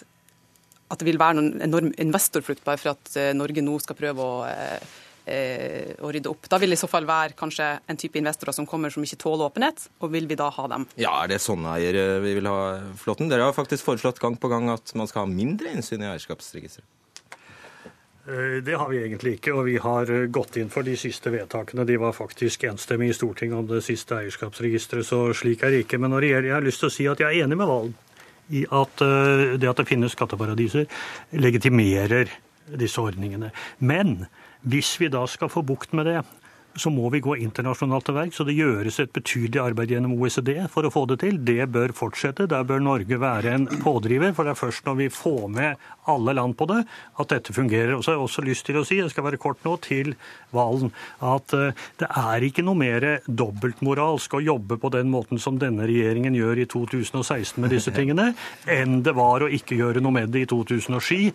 at det vil være noen enorm investorflukt bare for at eh, Norge nå skal prøve å eh, eh, å rydde opp. Da vil det i så fall være kanskje en type investorer som kommer som ikke tåler åpenhet, og vil vi da ha dem? Ja, er det sånne eiere vi vil ha, Flåtten? Dere har faktisk foreslått gang på gang at man skal ha mindre innsyn i eierskapsregisteret. Det har vi egentlig ikke, og vi har gått inn for de siste vedtakene. De var faktisk enstemmige i Stortinget om det siste eierskapsregisteret, så slik er det ikke. Men når det gjelder, jeg har lyst til å si at jeg er enig med Valen i at eh, det at det finnes skatteparadiser, legitimerer disse ordningene. Men hvis vi da skal få bukt med det, så må vi gå internasjonalt til verks. Så det gjøres et betydelig arbeid gjennom OECD for å få det til. Det bør fortsette. Der bør Norge være en pådriver. For det er først når vi får med alle land på det, at dette fungerer. Og så har jeg også lyst til å si, jeg skal være kort nå, til Valen, at eh, det er ikke noe mer dobbeltmoralsk å jobbe på den måten som denne regjeringen gjør i 2016 med disse tingene, enn det var å ikke gjøre noe med det i 2007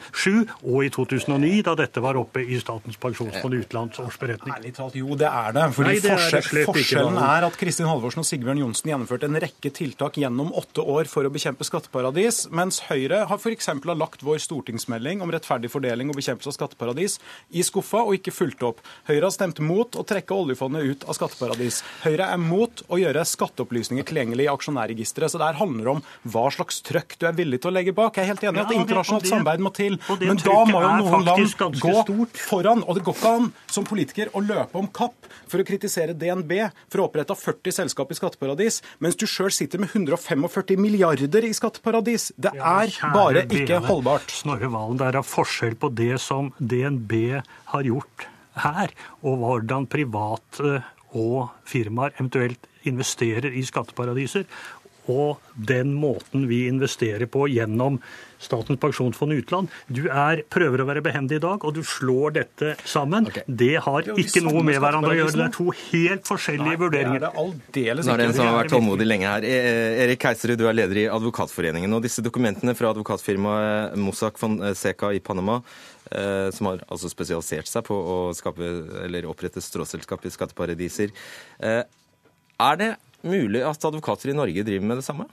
og i 2009, da dette var oppe i Statens pensjonsfond utlands årsberetning. Ærlig talt, jo, det det er det. fordi Nei, det er det forskjell, ikke, Forskjellen Valen. er at Kristin Halvorsen og Sigbjørn Johnsen gjennomførte en rekke tiltak gjennom åtte år for å bekjempe skatteparadis, mens Høyre har f.eks. har lagt vår stortingsmelding om rettferdig fordeling og bekjempelse av skatteparadis i skuffa og ikke fulgt opp. Høyre har stemt mot å trekke oljefondet ut av skatteparadis. Høyre er mot å gjøre skatteopplysninger tilgjengelig i aksjonærregisteret. Så det her handler om hva slags trøkk du er villig til å legge bak. Jeg er helt enig i at internasjonalt det- samarbeid må til, men da må jo noen land gå stort. foran. Og det går ikke an som politiker å løpe om kapp for å kritisere DNB for å opprette 40 selskap i skatteparadis, mens du sjøl sitter med 145 milliarder i skatteparadis. Det Ja, er bare ikke holdbart. Snorre Valen, det er forskjell på det som DNB har gjort her, og hvordan private og firmaer eventuelt investerer i skatteparadiser, og den måten vi investerer på gjennom Statens pensjonsfond utland. Du er, prøver å være behendig i dag, og du slår dette sammen. Det har Det jo ikke noe med hverandre å gjøre. Det er to helt forskjellige Nei, det er vurderinger. det aldeles Nå er det en som har vært tålmodig lenge her. Eh, Erik Keiserud, du er leder i Advokatforeningen. og Disse dokumentene fra advokatfirmaet Mossack Fonseca i Panama, eh, som har altså spesialisert seg på å skape, eller opprette stråselskap i skatteparadiser. Eh, Er det mulig at advokater i Norge driver med det samme?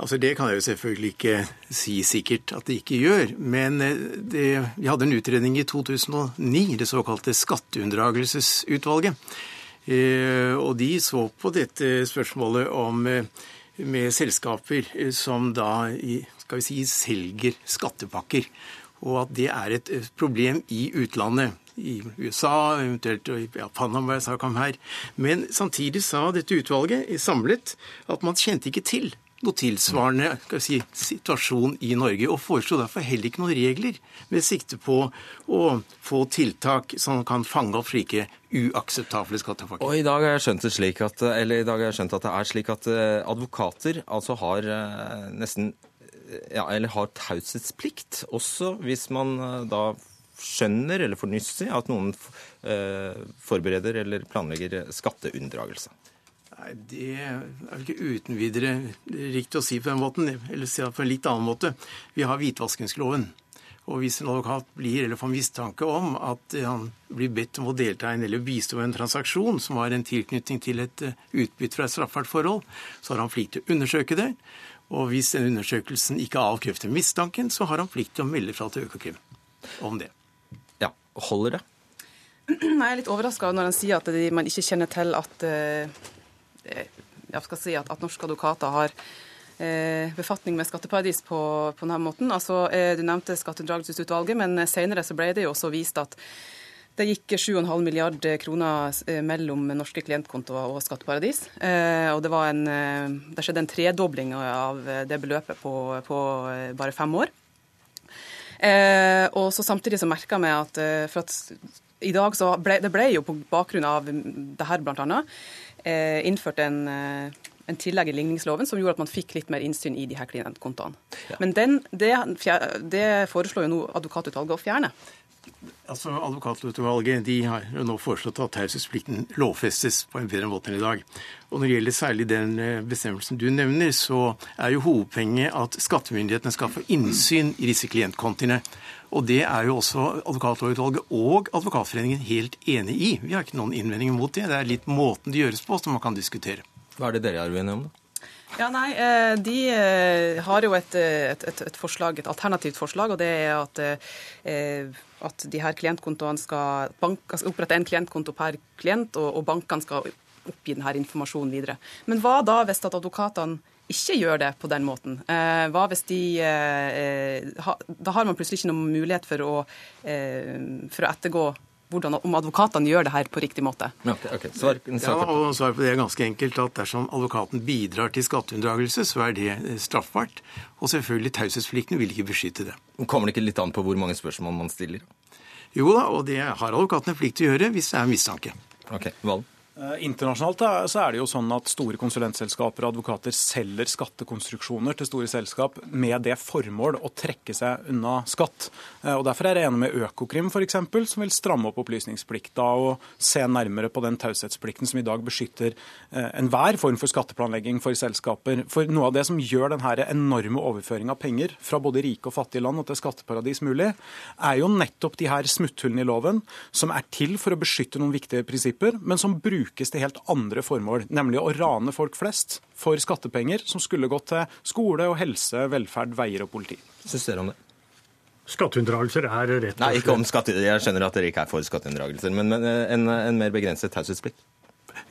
Altså Det kan jeg jo selvfølgelig ikke si sikkert at de ikke gjør. Men eh, det, vi hadde en utredning i 2009, det såkalte Skatteunndragelsesutvalget. Eh, Og de så på dette spørsmålet om eh, med selskaper som da skal vi si, selger skattepakker. Og at det er et problem i utlandet. I USA, eventuelt i ja, Panama, sa kom her. Men samtidig sa dette utvalget samlet at man kjente ikke til noe tilsvarende si, situasjon i Norge, og foreslo derfor heller ikke noen regler med sikte på å få tiltak som kan fange opp slike uakseptable skattepakker. Og i dag har jeg skjønt at, jeg skjønt at det er slik at eh, advokater altså har eh, nesten ja, eller har taushetsplikt, også hvis man eh, da skjønner eller får nyss i at noen eh, forbereder eller planlegger skatteunndragelse. Nei, Det er ikke uten videre riktig å si på den måten, eller si det på en litt annen måte. Vi har hvitvaskingsloven. Og hvis en advokat blir eller får mistanke om at han blir bedt om å delta i eller bistå i en transaksjon som har en tilknytning til et eh, utbytte fra et straffbart forhold, så har han plikt til å undersøke det. Og hvis den undersøkelsen ikke avkrefter mistanken, så har han plikt til å melde fra til Økokrim om det. Ja, holder det? Jeg er litt overraska når han sier at de, man ikke kjenner til at, eh, jeg skal si at, at norske advokater har eh, befatning med skatteparadis på, på denne måten. Altså, eh, du nevnte Skatteunndragelsesutvalget, men senere så ble det jo også vist at det gikk 7,5 milliard kroner eh, mellom norske klientkontoer og skatteparadis. Eh, og det, en, eh, det skjedde en tredobling av det beløpet på, på eh, bare fem år. Eh, og så Samtidig så merka jeg meg at, eh, for at i dag så ble, det ble jo på bakgrunn av det her bl.a. Eh, innført en, eh, en tillegg i ligningsloven som gjorde at man fikk litt mer innsyn i de her klientkontoene. Men den, det, det foreslår jo nå advokatutvalget å fjerne. Altså, Advokatutvalget de har jo nå foreslått at taushetsplikten lovfestes på en bedre måte enn i dag. Og Når det gjelder særlig den eh, bestemmelsen du nevner, så er jo hovedpoenget at skattemyndighetene skal få innsyn i disse klientkontiene. Og det er jo også Advokatlovutvalget og Advokatforeningen helt enig i. Vi har ikke noen innvendinger mot det. Det er litt måten det gjøres på som man kan diskutere. Hva er det dere er uenige om, da? Ja, nei, eh, De eh, har jo et, et, et, et forslag, et alternativt forslag, og det er at, eh, at de her klientkontoene skal, bank, skal opprette en klientkonto per klient, og, og bankene skal oppgi denne informasjonen videre. Men hva da hvis at advokatene ikke gjør det på den måten? Eh, hva hvis de eh, ha, Da har man plutselig ikke noen mulighet for å, eh, for å ettergå hvordan, om advokatene gjør det her på riktig måte. Ja, ok, ok. Svar, Ja, og Svaret på det er ganske enkelt at dersom advokaten bidrar til skatteunndragelse, så er det eh, straffbart. Og selvfølgelig taushetsplikten vil ikke beskytte det. Kommer det ikke litt an på hvor mange spørsmål man stiller? Jo da, og det har advokatene plikt til å gjøre hvis det er mistanke. Ok, Valen? Eh, internasjonalt så er det jo sånn at store konsulentselskaper og advokater selger skattekonstruksjoner til store selskap med det formål å trekke seg unna skatt. Eh, og Derfor er jeg enig med Økokrim eksempel, som vil stramme opp opplysningsplikta og se nærmere på den taushetsplikten som i dag beskytter eh, enhver form for skatteplanlegging for selskaper. For Noe av det som gjør denne enorme overføringa av penger fra både rike og fattige land og til skatteparadis mulig, er jo nettopp de her smutthullene i loven som er til for å beskytte noen viktige prinsipper, men som bruker brukes til helt andre formål, nemlig å rane folk flest for skattepenger som skulle gått til skole og helse, velferd, veier og politi. Syns dere om det? Skatteunndragelser er rett og slett Nei, ikke om skatte... Jeg skjønner at dere ikke er for skatteunndragelser, men, men en, en, mer begrenset taushetsplikt?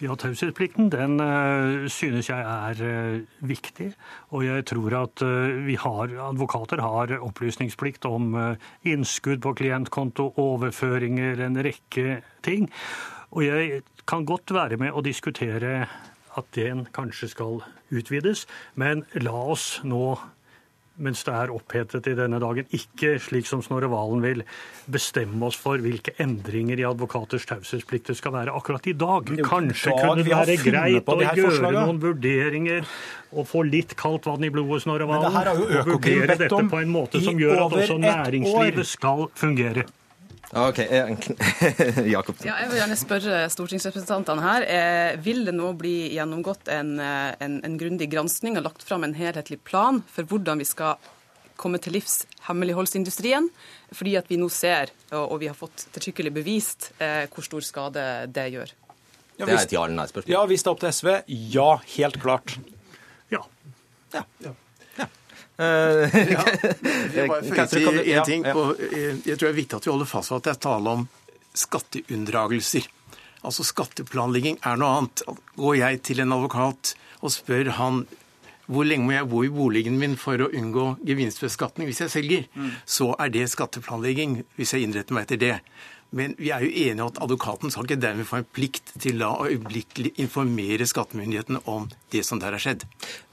Ja, Taushetsplikten den uh, synes jeg er uh, viktig. Og jeg tror at vi har, advokater har opplysningsplikt om innskudd på klientkonto, overføringer, en rekke ting. Og jeg kan godt være med å diskutere at den kanskje skal utvides, men la oss nå mens det er opphetet i denne dagen, ikke slik som Snorre Valen vil, bestemme oss for hvilke endringer i advokaters taushetsplikt det skal være akkurat i dag. Kanskje dag kunne det være greit å gjøre noen vurderinger og få litt kaldt vann i blodet, Snorre Valen. Og vurdere dette på en måte som gjør at også næringslivet skal fungere. Ok, Jakob. Ja, jeg vil gjerne spørre stortingsrepresentantene her. Eh, vil det nå bli gjennomgått en, eh, en, en grundig granskning og lagt fram en helhetlig plan for hvordan vi skal komme til livs hemmeligholdsindustrien? Fordi at vi nå ser, og, og vi har fått ettertrykkelig bevist, eh, hvor stor skade det gjør. Ja, det er et ja eller nei-spørsmål. Ja, hvis det er opp til SV, ja, helt klart. Ja. ja. ja. Eh, ja, jeg, bare til en ting på, jeg tror det er viktig at vi holder fast ved at det er tale om skatteunndragelser. Altså Skatteplanlegging er noe annet. Går jeg til en advokat og spør han hvor lenge må jeg bo i boligen min for å unngå gevinstbeskatning hvis jeg selger, mm. så er det skatteplanlegging hvis jeg innretter meg etter det. Men vi er jo enige om at advokaten skal ikke dermed få en plikt til å øyeblikkelig informere skattemyndighetene om det som der har skjedd.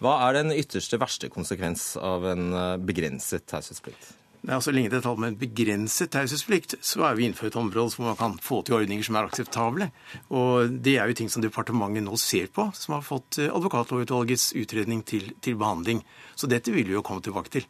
Hva er den ytterste verste konsekvens av en eh, begrenset taushetsplikt? Nei, så lenge det er talt om en begrenset taushetsplikt, så er vi innenfor et område hvor man kan få til ordninger som er akseptable. Og det er jo ting som departementet nå ser på, som har fått eh, advokatlovutvalgets utredning til, til behandling. Så dette vil vi jo komme tilbake til.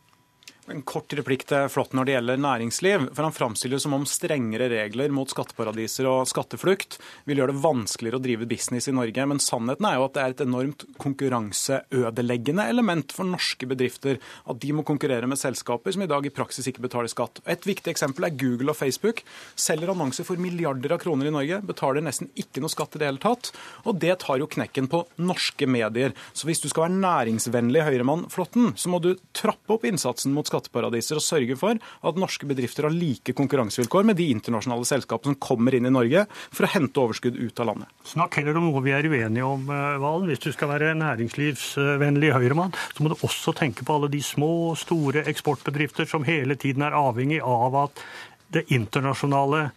En kort replikk til Flått når det gjelder næringsliv. for Han framstiller som om strengere regler mot skatteparadiser og skatteflukt vil gjøre det vanskeligere å drive business i Norge. Men sannheten er jo at det er et enormt konkurranseødeleggende element for norske bedrifter at de må konkurrere med selskaper som i dag i praksis ikke betaler skatt. Et viktig eksempel er Google og Facebook. Selger annonser for milliarder av kroner i Norge, betaler nesten ikke noe skatt i det hele tatt. Og det tar jo knekken på norske medier. Så hvis du skal være næringsvennlig Høyremann Flåtten, så må du trappe opp innsatsen mot skatt skatteparadiser og sørge for at norske bedrifter har like konkurransevilkår med de internasjonale selskapene som kommer inn i Norge for å hente overskudd ut av landet. Snakk heller om noe vi er uenige om, eh, Valen. Hvis du skal være næringslivsvennlig høyremann, så må du også tenke på alle de små, og store eksportbedrifter som hele tiden er avhengig av at det internasjonale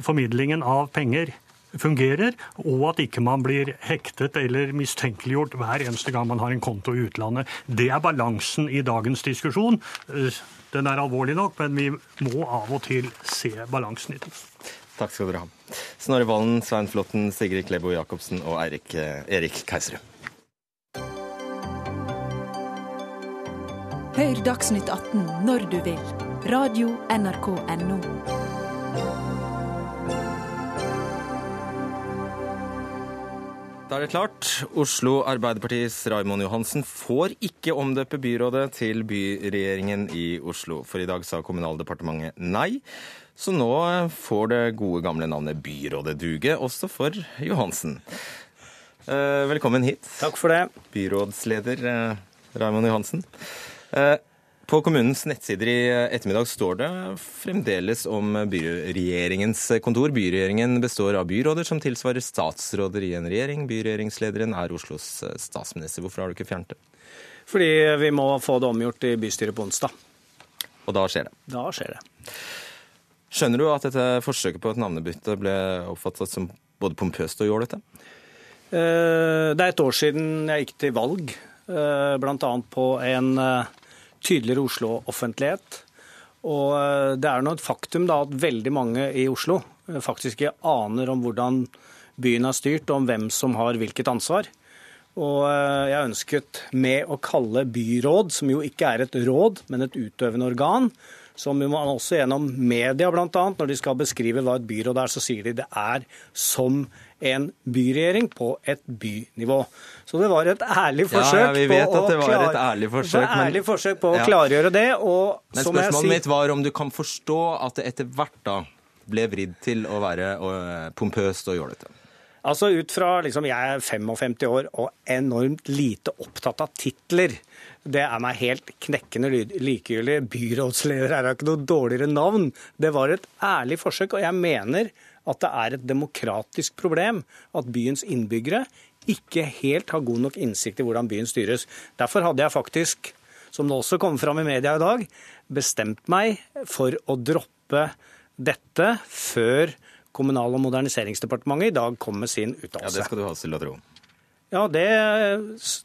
formidlingen av penger fungerer, og at ikke man blir hektet eller mistenkeliggjort hver eneste gang man har en konto i utlandet. Det er balansen i dagens diskusjon. Den er alvorlig nok, men vi må av og til se balansen i den. Takk skal dere ha. Snorre Valen, Svein Flåtten, Sigrid Klebo Jacobsen og eh, Erik Keiserud. Hør Dagsnytt 18 når du vil. Radio NRK Radio.nrk.no. Da er det klart. Oslo Arbeiderpartis Raimond Johansen får ikke omdøpe byrådet til byregjeringen i Oslo. For i dag sa Kommunaldepartementet nei. Så nå får det gode, gamle navnet Byrådet duge, også for Johansen. Eh, velkommen hit. Takk for det. Byrådsleder eh, Raimond Johansen. Eh, på kommunens nettsider i ettermiddag står det fremdeles om byregjeringens kontor. Byregjeringen består av byråder som tilsvarer statsråder i en regjering. Byregjeringslederen er Oslos statsminister. Hvorfor har du ikke fjernet det? Fordi vi må få det omgjort i bystyret på onsdag. Og da skjer det? Da skjer det. Skjønner du at dette forsøket på et navnebytte ble oppfattet som både pompøst og jålete? Eh, det er et år siden jeg gikk til valg, eh, bl.a. på en eh, tydeligere Oslo-offentlighet. Og eh, det er nå et faktum da at veldig mange i Oslo eh, faktisk ikke aner om hvordan byen er styrt, om hvem som har hvilket ansvar. Og eh, jeg ønsket med å kalle byråd, som jo ikke er et råd, men et utøvende organ, som man også gjennom media bl.a., når de skal beskrive hva et byråd er, så sier de det er som en byregjering på et bynivå. Så det var et ærlig forsøk, ja, vi vet at det var klar... et ærlig forsøk, et ærlig forsøk på å Ja. klargjøre det. Og Men spørsmålet si mitt var om du kan forstå at det etter hvert da ble vridd til å være pompøst og jålete. Altså ut fra liksom, Jeg er 55 år og enormt lite opptatt av titler. Det er meg helt knekkende likegyldig. Byrådsleder er da ikke noe dårligere navn. Det var et ærlig forsøk, og jeg mener at det er et demokratisk problem at byens innbyggere ikke helt har god nok innsikt i hvordan byen styres. Derfor hadde jeg faktisk, som det også kom fram i media i dag, bestemt meg for å droppe dette før Kommunal- og moderniseringsdepartementet i dag kom med sin Ja. Det skal du ha oss til å tro. Ja, det,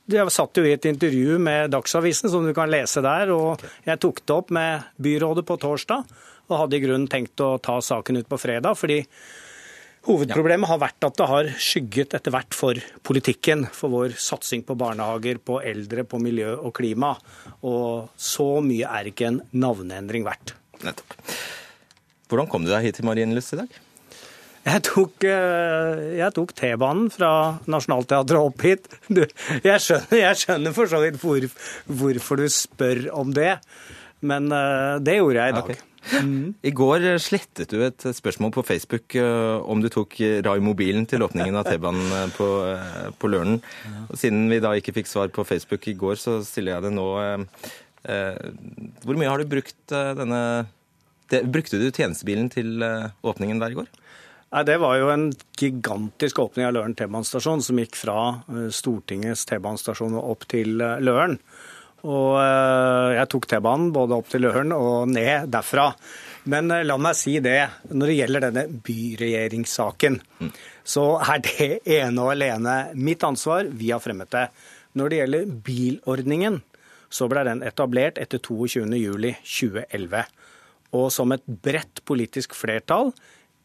det satt jo i et intervju med Dagsavisen, som du kan lese der. og Jeg tok det opp med byrådet på torsdag, og hadde i grunnen tenkt å ta saken ut på fredag. fordi Hovedproblemet har vært at det har skygget etter hvert for politikken, for vår satsing på barnehager, på eldre, på miljø og klima. Og så mye er ikke en navneendring verdt. Nettopp. Hvordan kom du deg hit til Marienlyst i dag? Jeg tok, eh, tok T-banen fra Nationaltheatret opp hit. Du, Jeg skjønner, jeg skjønner for så vidt hvor, hvorfor du spør om det, men eh, det gjorde jeg i dag. I går slettet du et spørsmål på Facebook øh, om du tok Rai-mobilen til åpningen av T-banen på, på Løren. Og Siden vi da ikke fikk svar på Facebook i går, så stiller jeg det nå. Hvor mye har du brukt denne Brukte du tjenestebilen til åpningen der i går? Nei, Det var jo en gigantisk åpning av Løren T-banestasjon, som gikk fra eh, Stortingets T-banestasjon og opp til eh, Løren. Og eh, jeg tok T-banen både opp til Løren og ned derfra. Men eh, la meg si det, når det gjelder denne byregjeringssaken, så er det ene og alene mitt ansvar. Vi har fremmet det. Når det gjelder bilordningen, så ble den etablert etter 22.07.2011. Og som et bredt politisk flertall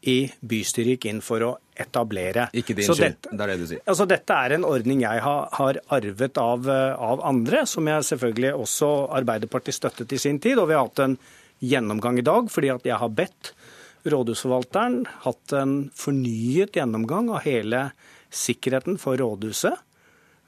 i bystyret gikk inn for å etablere. Ikke din skyld, det er det du sier. Altså, dette er en ordning jeg har, har arvet av, eh, av andre, som jeg selvfølgelig også Arbeiderpartiet støttet i sin tid. Og vi har hatt en gjennomgang i dag, fordi at jeg har bedt rådhusforvalteren hatt en fornyet gjennomgang av hele sikkerheten for rådhuset.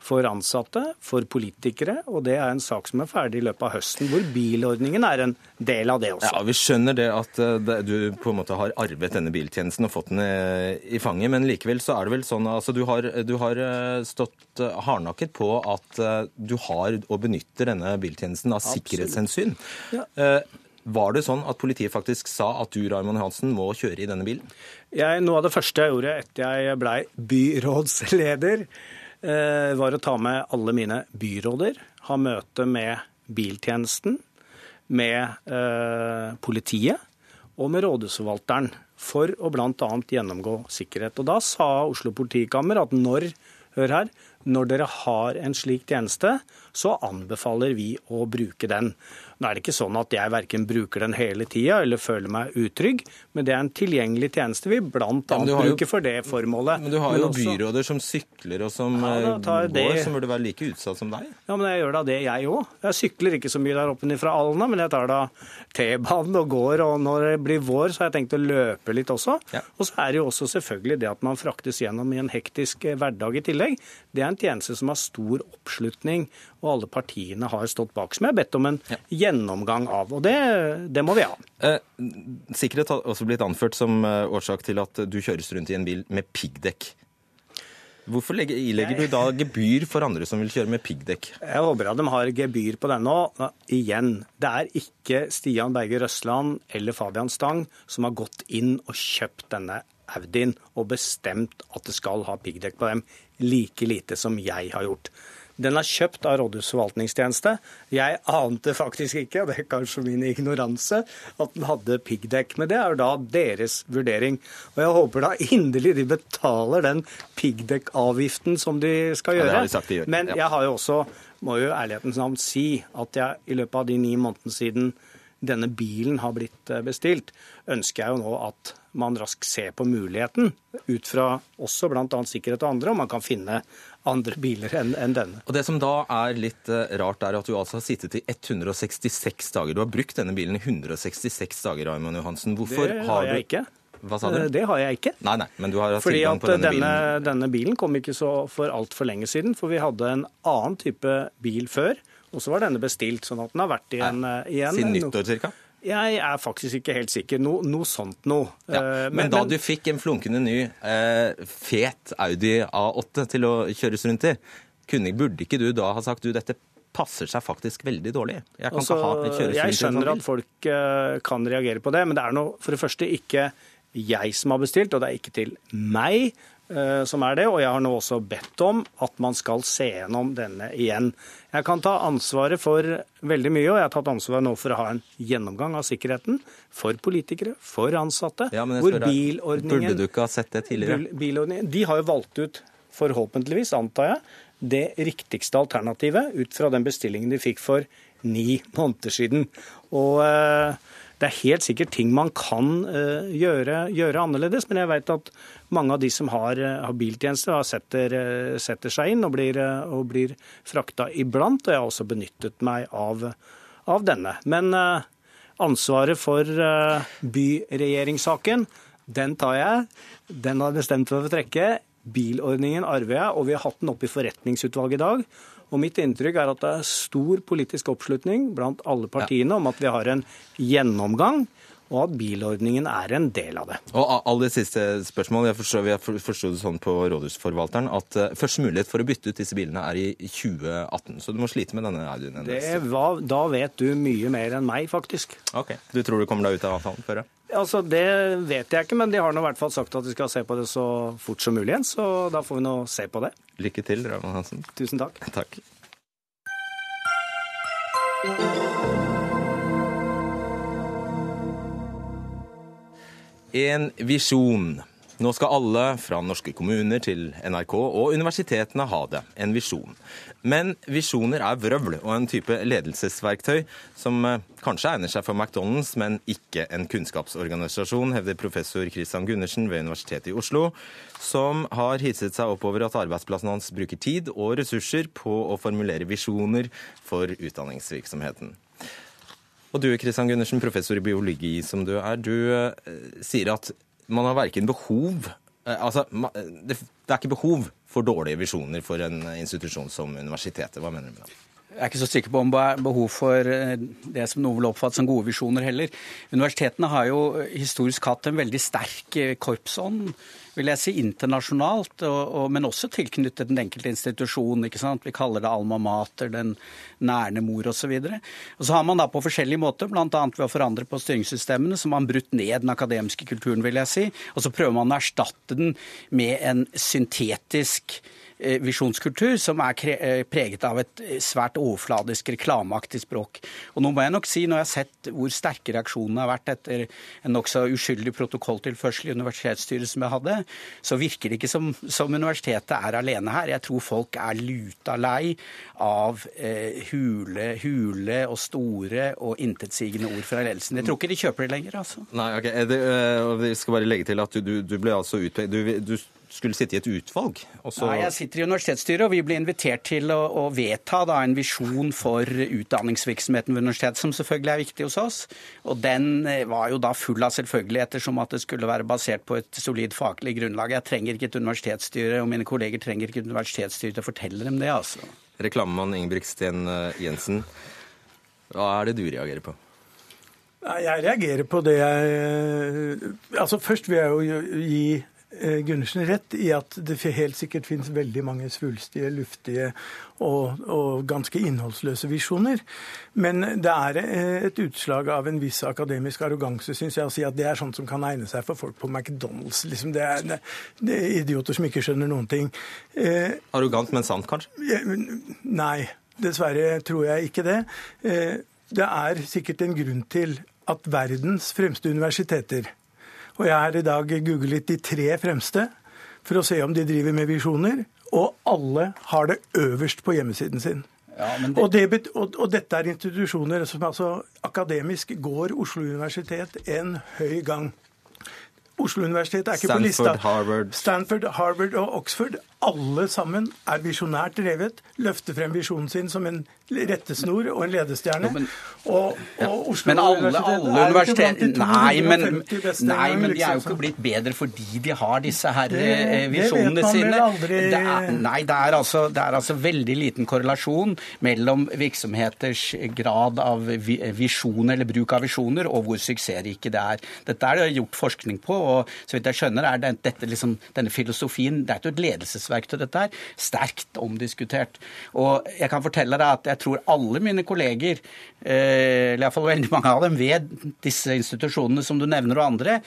For ansatte, for politikere, og det er en sak som er ferdig i løpet av høsten, hvor bilordningen er en del av det også. Ja, Vi skjønner det at eh, du på en måte har arvet denne biltjenesten og fått den eh, i fanget, men likevel så er det vel sånn altså du har, du har eh, stått hardnakket på at du har og benytter denne biltjenesten av Absolutt. sikkerhetshensyn. Ja. Var det sånn at politiet faktisk sa at du, Raymond Johansen, må kjøre i denne bilen? Jeg, noe av det første jeg gjorde etter jeg blei byrådsleder, var å ta med alle mine byråder, ha møte med biltjenesten, med eh, politiet og med rådhusforvalteren for å bl.a. gjennomgå sikkerhet. Og Da sa Oslo politikammer at når, hør her, når dere har en slik tjeneste, så anbefaler vi å bruke den. Nå er det ikke sånn at jeg verken bruker den hele tida eller føler meg utrygg, men det er en tilgjengelig tjeneste vi bl.a. Ja, men bruker for det formålet. Men du har jo også- byråder som sykler og som Ja, eh, går, det. som burde være like utsatt som deg. Ja, men jeg gjør da det, jeg òg. Jeg sykler ikke så mye der oppe fra Alna, men jeg tar da T-banen og går. Og når det blir vår, så har jeg tenkt å løpe litt også. Og så er det jo også selvfølgelig det at man fraktes gjennom i en hektisk eh, hverdag i tillegg. Det er en tjeneste som har stor oppslutning, og alle partiene har stått bak. Som jeg har bedt om en gjennomgang av. Og det, det må vi ha. Eh, sikkerhet har også blitt anført som eh, årsak til at du kjøres rundt i en bil med piggdekk. Hvorfor legger, ilegger du da gebyr for andre som vil kjøre med piggdekk? Jeg håper at de har gebyr på den nå. Igjen, det er ikke Stian Berger Røsland eller Fabian Stang som har gått inn og kjøpt denne Audien og bestemt at det skal ha piggdekk på dem, like lite som jeg har gjort. Den er kjøpt av Rådhusets forvaltningstjeneste. Jeg ante faktisk ikke, og det er kanskje min ignoranse, at den hadde piggdekk. Men det er jo da deres vurdering. Og jeg håper da inderlig de betaler den piggdekkavgiften som de skal Ja, det gjøre. har de sagt de gjør. Men jeg har jo også, må jo ærlighetens navn si, at jeg i løpet av de ni månedene siden denne bilen har blitt eh, bestilt, ønsker jeg jo nå at man raskt ser på muligheten, ut fra også bl.a. sikkerhet og andre, om man kan finne andre biler enn en denne. Og Det som da er litt eh, rart, er at du altså har sittet i 166 dager. Du har brukt denne bilen i 166 dager, Raymond Johansen. Hvorfor det har jeg du... ikke. Hva sa du? Eh, Det har jeg ikke. Nei, nei, men du har hatt Fordi tilgang på denne, denne, bilen. denne bilen kom ikke så for altfor lenge siden, for vi hadde en annen type bil før. Og så var denne bestilt, sånn at den har vært igjen. en, eh, Siden nyttår cirka? Jeg er faktisk ikke helt sikker. No, noe sånt noe. Ja. men, Men, da du fikk en flunkende ny eh, fet Audi A8 til å kjøres rundt i, kunne, burde ikke du da ha sagt du, dette passer seg faktisk veldig dårlig? Jeg kan Altså, jeg sånn skjønner at folk eh, kan reagere på det, men det er nå for det første ikke jeg som har bestilt, og det er ikke til meg eh, som er det. Og jeg har nå også bedt om at man skal se gjennom denne igjen. Jeg kan ta ansvaret for veldig mye, og jeg har tatt ansvaret nå for å ha en gjennomgang av sikkerheten for politikere, for ansatte. Ja, hvor bilordningen Burde du ikke ha sett det tidligere? Bilordningen. De har jo valgt ut, forhåpentligvis, antar jeg, det riktigste alternativet ut fra den bestillingen de fikk for ni måneder siden. Og eh, det er helt sikkert ting man kan eh, gjøre, gjøre annerledes, men jeg vet at mange av de som har, eh, har biltjeneste, setter, eh, setter seg inn og blir, og blir frakta iblant. Og jeg har også benyttet meg av, av denne. Men ansvaret for byregjeringssaken, den tar jeg. Den har jeg bestemt meg for å trekke. Bilordningen arver jeg, og vi har hatt den oppe i forretningsutvalget i dag. Og mitt inntrykk er at det er stor politisk oppslutning blant alle partiene om at vi har en gjennomgang, og at bilordningen er en del av det. Og alle aller siste spørsmål. Jeg forstod, jeg forstod det sånn på rådhusforvalteren at eh, første mulighet for å bytte ut disse bilene er i 2018. Så du må slite med denne Audien en det var, da vet du mye mer enn meg, faktisk. Ok. Du tror du kommer deg ut av avtalen før? Altså, Det vet jeg ikke, men de har nå i hvert fall sagt at de skal se på det så fort som mulig igjen. Så da får vi nå se på det. Lykke til, Raymond Hansen. Tusen takk. Takk. En visjon. Nå skal alle, fra norske kommuner til NRK og universitetene, ha det. En visjon. Men visjoner er vrøvl og en type ledelsesverktøy som eh, kanskje egner seg for McDonald's, men ikke en kunnskapsorganisasjon, hevder professor Christian Gundersen ved Universitetet i Oslo, som har hisset seg opp over at arbeidsplassen hans bruker tid og ressurser på å formulere visjoner for utdanningsvirksomheten. Og du Kristian Gundersen, professor i biologi som du er, du eh, sier at man har verken behov eh, Altså, det, det er ikke behov for dårlige visjoner for en institusjon som universitetet. Hva mener du med det? Jeg er ikke så sikker på om det er behov for eh, det som noen vil oppfatte som gode visjoner heller. Universitetene har jo historisk hatt en veldig sterk eh, korpsånd, vil jeg si, internasjonalt, og, og, men også tilknyttet den enkelte institusjon. ikke sant? Vi kaller det alma mater, den nærende mor osv. Og, og så har man da på forskjellige måter, bl.a. ved å forandre på styringssystemene, som har brutt ned den akademiske kulturen, vil jeg si. Og så prøver man å erstatte den med en syntetisk eh, visjonskultur som er eh, preget av et eh, svært overfladisk, reklameaktig språk. Og nå må jeg nok si, når jeg har sett hvor sterke reaksjonene har vært etter en nokså uskyldig protokolltilførsel i universitetsstyret som jeg hadde, så virker det ikke som, som universitetet er alene her. Jeg tror folk er luta lei av eh, hule, hule og store og intetsigende ord fra ledelsen. Jeg tror ikke de kjøper det lenger, altså. Nei, ok. Eh, vi skal bare legge til at du, du, du ble altså utpekt du, du skulle sitte i et utvalg. Så, Nei, jeg sitter i universitetsstyret, og vi ble invitert til å, å vedta da, en visjon for utdanningsvirksomheten ved universitetet, som selvfølgelig er viktig hos oss. Og den eh, var jo da full av selvfølgeligheter, som at det skulle være basert på et solid faglig grunnlag. Jeg trenger ikke et universitetsstyre, og mine kolleger trenger ikke et universitetsstyre til å fortelle dem det, altså. Reklamemann Ingebrigtsen eh, Jensen, hva er det du reagerer på? Jeg reagerer på det jeg Altså Først vil jeg jo gi eh, Gundersen rett i at det helt sikkert finnes veldig mange svulstige, luftige og, og ganske innholdsløse visjoner. Men det er eh, et utslag av en viss akademisk arroganse, syns jeg, å si at det er sånt som kan egne seg for folk på McDonald's. Liksom det, er, det, det er idioter som ikke skjønner noen ting. Eh, Arrogant, men sant, kanskje? Nei, dessverre tror jeg ikke det. Eh, Det er sikkert en grunn til at verdens fremste universiteter Og jeg har i dag googlet de tre fremste for å se om de driver med visjoner, og alle har det øverst på hjemmesiden sin. Ja, det... og, det, og, og, dette er institusjoner som altså akademisk går Oslo universitet en høy gang. Oslo universitet er ikke Stanford, på lista. Harvard. Stanford, Harvard og Oxford, alle sammen er visjonært drevet, løfter frem visjonen sin som en rettesnor og en ledestjerne. Jo, men, og, og Oslo men alle, alle universiteter Nei, beste. nei, men de er jo liksom. ikke blitt bedre fordi de har disse her det, visjonene sine. Aldri... Det er, nei, det er, altså, det er altså veldig liten korrelasjon mellom virksomheters grad av visjon eller bruk av visjoner og hvor suksessrike det er. Dette er det gjort forskning på, og så vidt jeg skjønner er det, dette liksom, denne filosofien Det er ikke et ledelsesverktøy, dette her. sterkt omdiskutert. Og jeg kan fortelle deg at jeg tror alle mine kolleger, eh, eller iallfall veldig mange av dem ved disse institusjonene som du nevner og andre,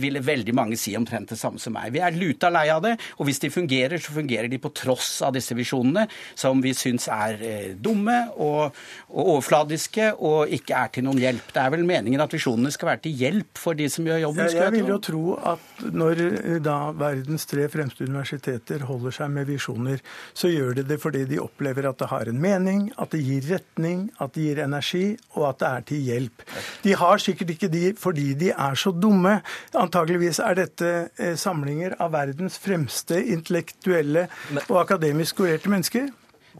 ville veldig mange si omtrent det samme som meg. Vi er luta lei av det, og hvis de fungerer, så fungerer de på tross av disse visjonene, som vi syns er eh, dumme og, og, overfladiske og ikke er til noen hjelp. Det er vel meningen at visjonene skal være til hjelp for de som gjør jobben? Jeg, jeg vil jo tro at når eh, da verdens tre fremste universiteter holder seg med visjoner, så gjør de det fordi de opplever at det har en mening, at det gir retning, at det gir energi, og at det er til hjelp. De har sikkert ikke de fordi de er så dumme. Antageligvis er dette eh, samlinger av verdens fremste intellektuelle og akademisk skolerte mennesker.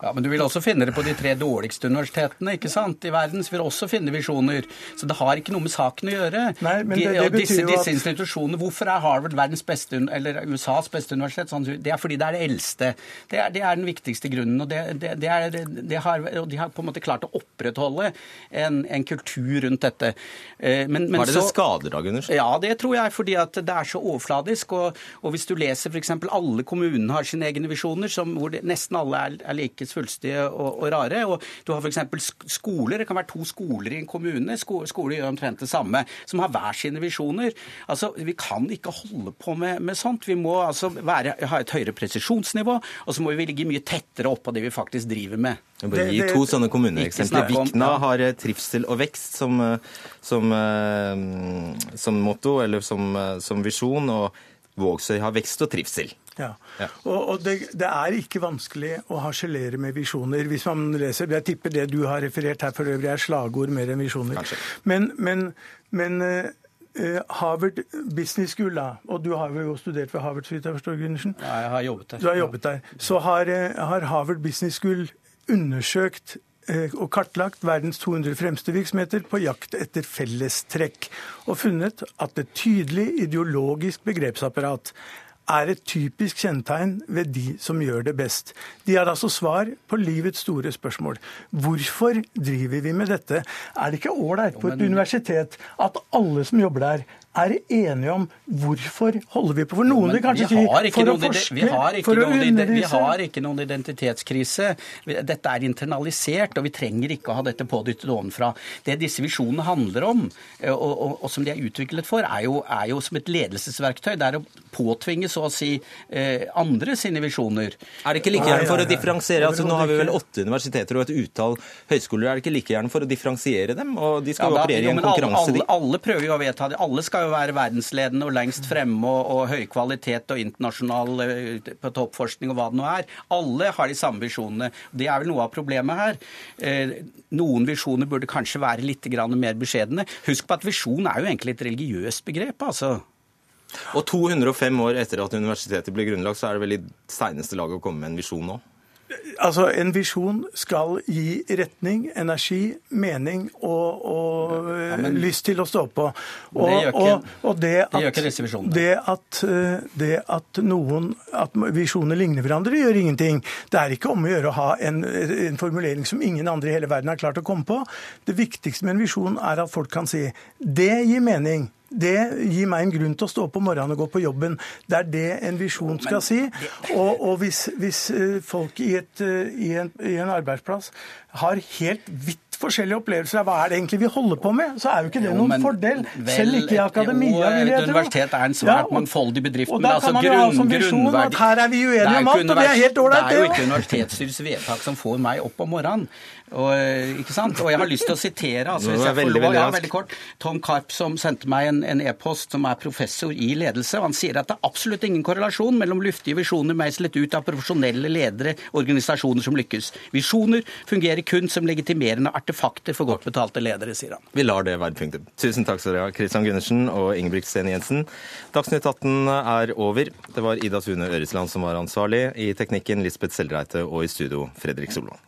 Ja, Men du vil også finne det på de tre dårligste universitetene ikke sant? i verden. Så vil du også finne visjoner. Så det har ikke noe med saken å gjøre. Nei, men det, de, betyr disse, at... disse institusjonene, Hvorfor er Harvard verdens beste, eller USAs beste universitet? Sånn, det er fordi det er det eldste. Det er, det er den viktigste grunnen. og det, det er, har, og De har på en måte klart å opprettholde en, en kultur rundt dette. Eh, men, men Var det så, det skader, da, Gunners? Ja, det tror jeg. fordi at det er så overfladisk. Og, og hvis du leser f.eks. alle kommunene har sine egne visjoner, som, hvor nesten alle er, er like svulstige og, og, rare. Og du har f.eks. skoler. Det kan være to skoler i en kommune. Skoler gjør omtrent det samme. Som har hver sine visjoner. Altså, Vi kan ikke holde på med, med sånt. Vi må altså være, ha et høyere presisjonsnivå, og så må vi ligge mye tettere oppå det vi faktisk driver med. Jeg bare gi to sånne kommuneeksempler. Vikna har trivsel og vekst som, som, som motto, eller som, som visjon. og Vågsøy har vekst og trivsel. Ja, ja. Og, og det, det, er ikke vanskelig å harselere med visjoner. Hvis man leser, Jeg tipper det du har referert her for øvrig er slagord mer enn visjoner. Men, men, men uh, Harvard Business School, da, og du har jo studert ved Harvard, så vidt jeg forstår, Gundersen? Ja, jeg har jobbet der. Du har jobbet der. Så har, har Harvard Business School undersøkt og kartlagt verdens 200 fremste virksomheter på jakt etter fellestrekk, og funnet at et tydelig ideologisk begrepsapparat er et typisk kjennetegn ved de som gjør det best. De har altså svar på livets store spørsmål. Hvorfor driver vi med dette? Er det ikke ålreit på et universitet at alle som jobber der, er enige om hvorfor holder vi på. For noen vil kanskje si for å forske, vi har for å undervise. Vi har ikke noen identitetskrise. Dette er internalisert, og vi trenger ikke å ha dette pådyttet ovenfra. Det disse visjonene handler om, og, og, og som de er utviklet for, er jo, er jo, som et ledelsesverktøy. Det er å påtvinge så å si eh, andre sine visjoner. Er det ikke like gjerne for å differensiere? altså Nå har vi vel åtte universiteter og et utall høyskoler. Er det ikke like gjerne for å differensiere dem? Og de skal jo da, operere i en konkurranse, alle, alle, alle prøver jo å vedta det. Alle skal jo være verdensledende og lengst fremme og, og høy kvalitet og internasjonal eh, på toppforskning og hva det nå er. Alle har de samme visjonene. Det er vel noe av problemet her. Eh, noen visjoner burde kanskje være litt mer beskjedne. Husk på at visjon er jo egentlig et religiøst begrep. altså. Og 205 år etter at universitetet ble grunnlagt, så er det vel i seineste laget å komme med en visjon nå? Altså, En visjon skal gi retning, energi, mening og, og ja, men, lyst til å stå på. Og, det gjør ikke, og, og det, at, det gjør ikke disse visjonene. Det at, eh, det at noen at visjoner ligner hverandre, gjør ingenting. Det er ikke om å gjøre å ha en, en, formulering som ingen andre i hele verden har klart å komme på. Det viktigste med en visjon er at folk kan si det gir mening. Det gir meg en grunn til å stå opp om morgenen og gå på jobben. Det er det en visjon skal si. Og, og hvis, hvis, eh, folk i, et, eh, i, en, i, en, arbeidsplass har helt vidt forskjellige opplevelser av hva er det egentlig vi holder på med, så er jo ikke det noen jo, fordel. Selv ikke i akademia, vil jeg tro. universitet er en Ja, svært og- mangfoldig bedrift. Og kan altså kan man jo ha som visjon at her er vi uenige om alt, og det er helt ålreit, Det er jo ikke universitetsstyrets vedtak som får meg opp om morgenen. Og, eh, ikke sant? og jeg har lyst til å sitere altså, hvis jeg får veldig, lov, veldig ja, veldig kort, Tom Karp som sendte meg en e-post som er professor i ledelse. og Han sier at det er absolutt ingen korrelasjon mellom luftige visjoner meislet ut av profesjonelle ledere, organisasjoner som lykkes. Visjoner fungerer kun som legitimerende artefakter for godt betalte ledere, sier han. Vi lar det være punktum. Tusen takk skal dere ha, Christian Gundersen og Ingebrigt Sten Jensen. Dagsnytt 18 er over. Det var Ida Tune Øresland som var ansvarlig. I teknikken Lisbeth Selreite og i studio Fredrik Solvang.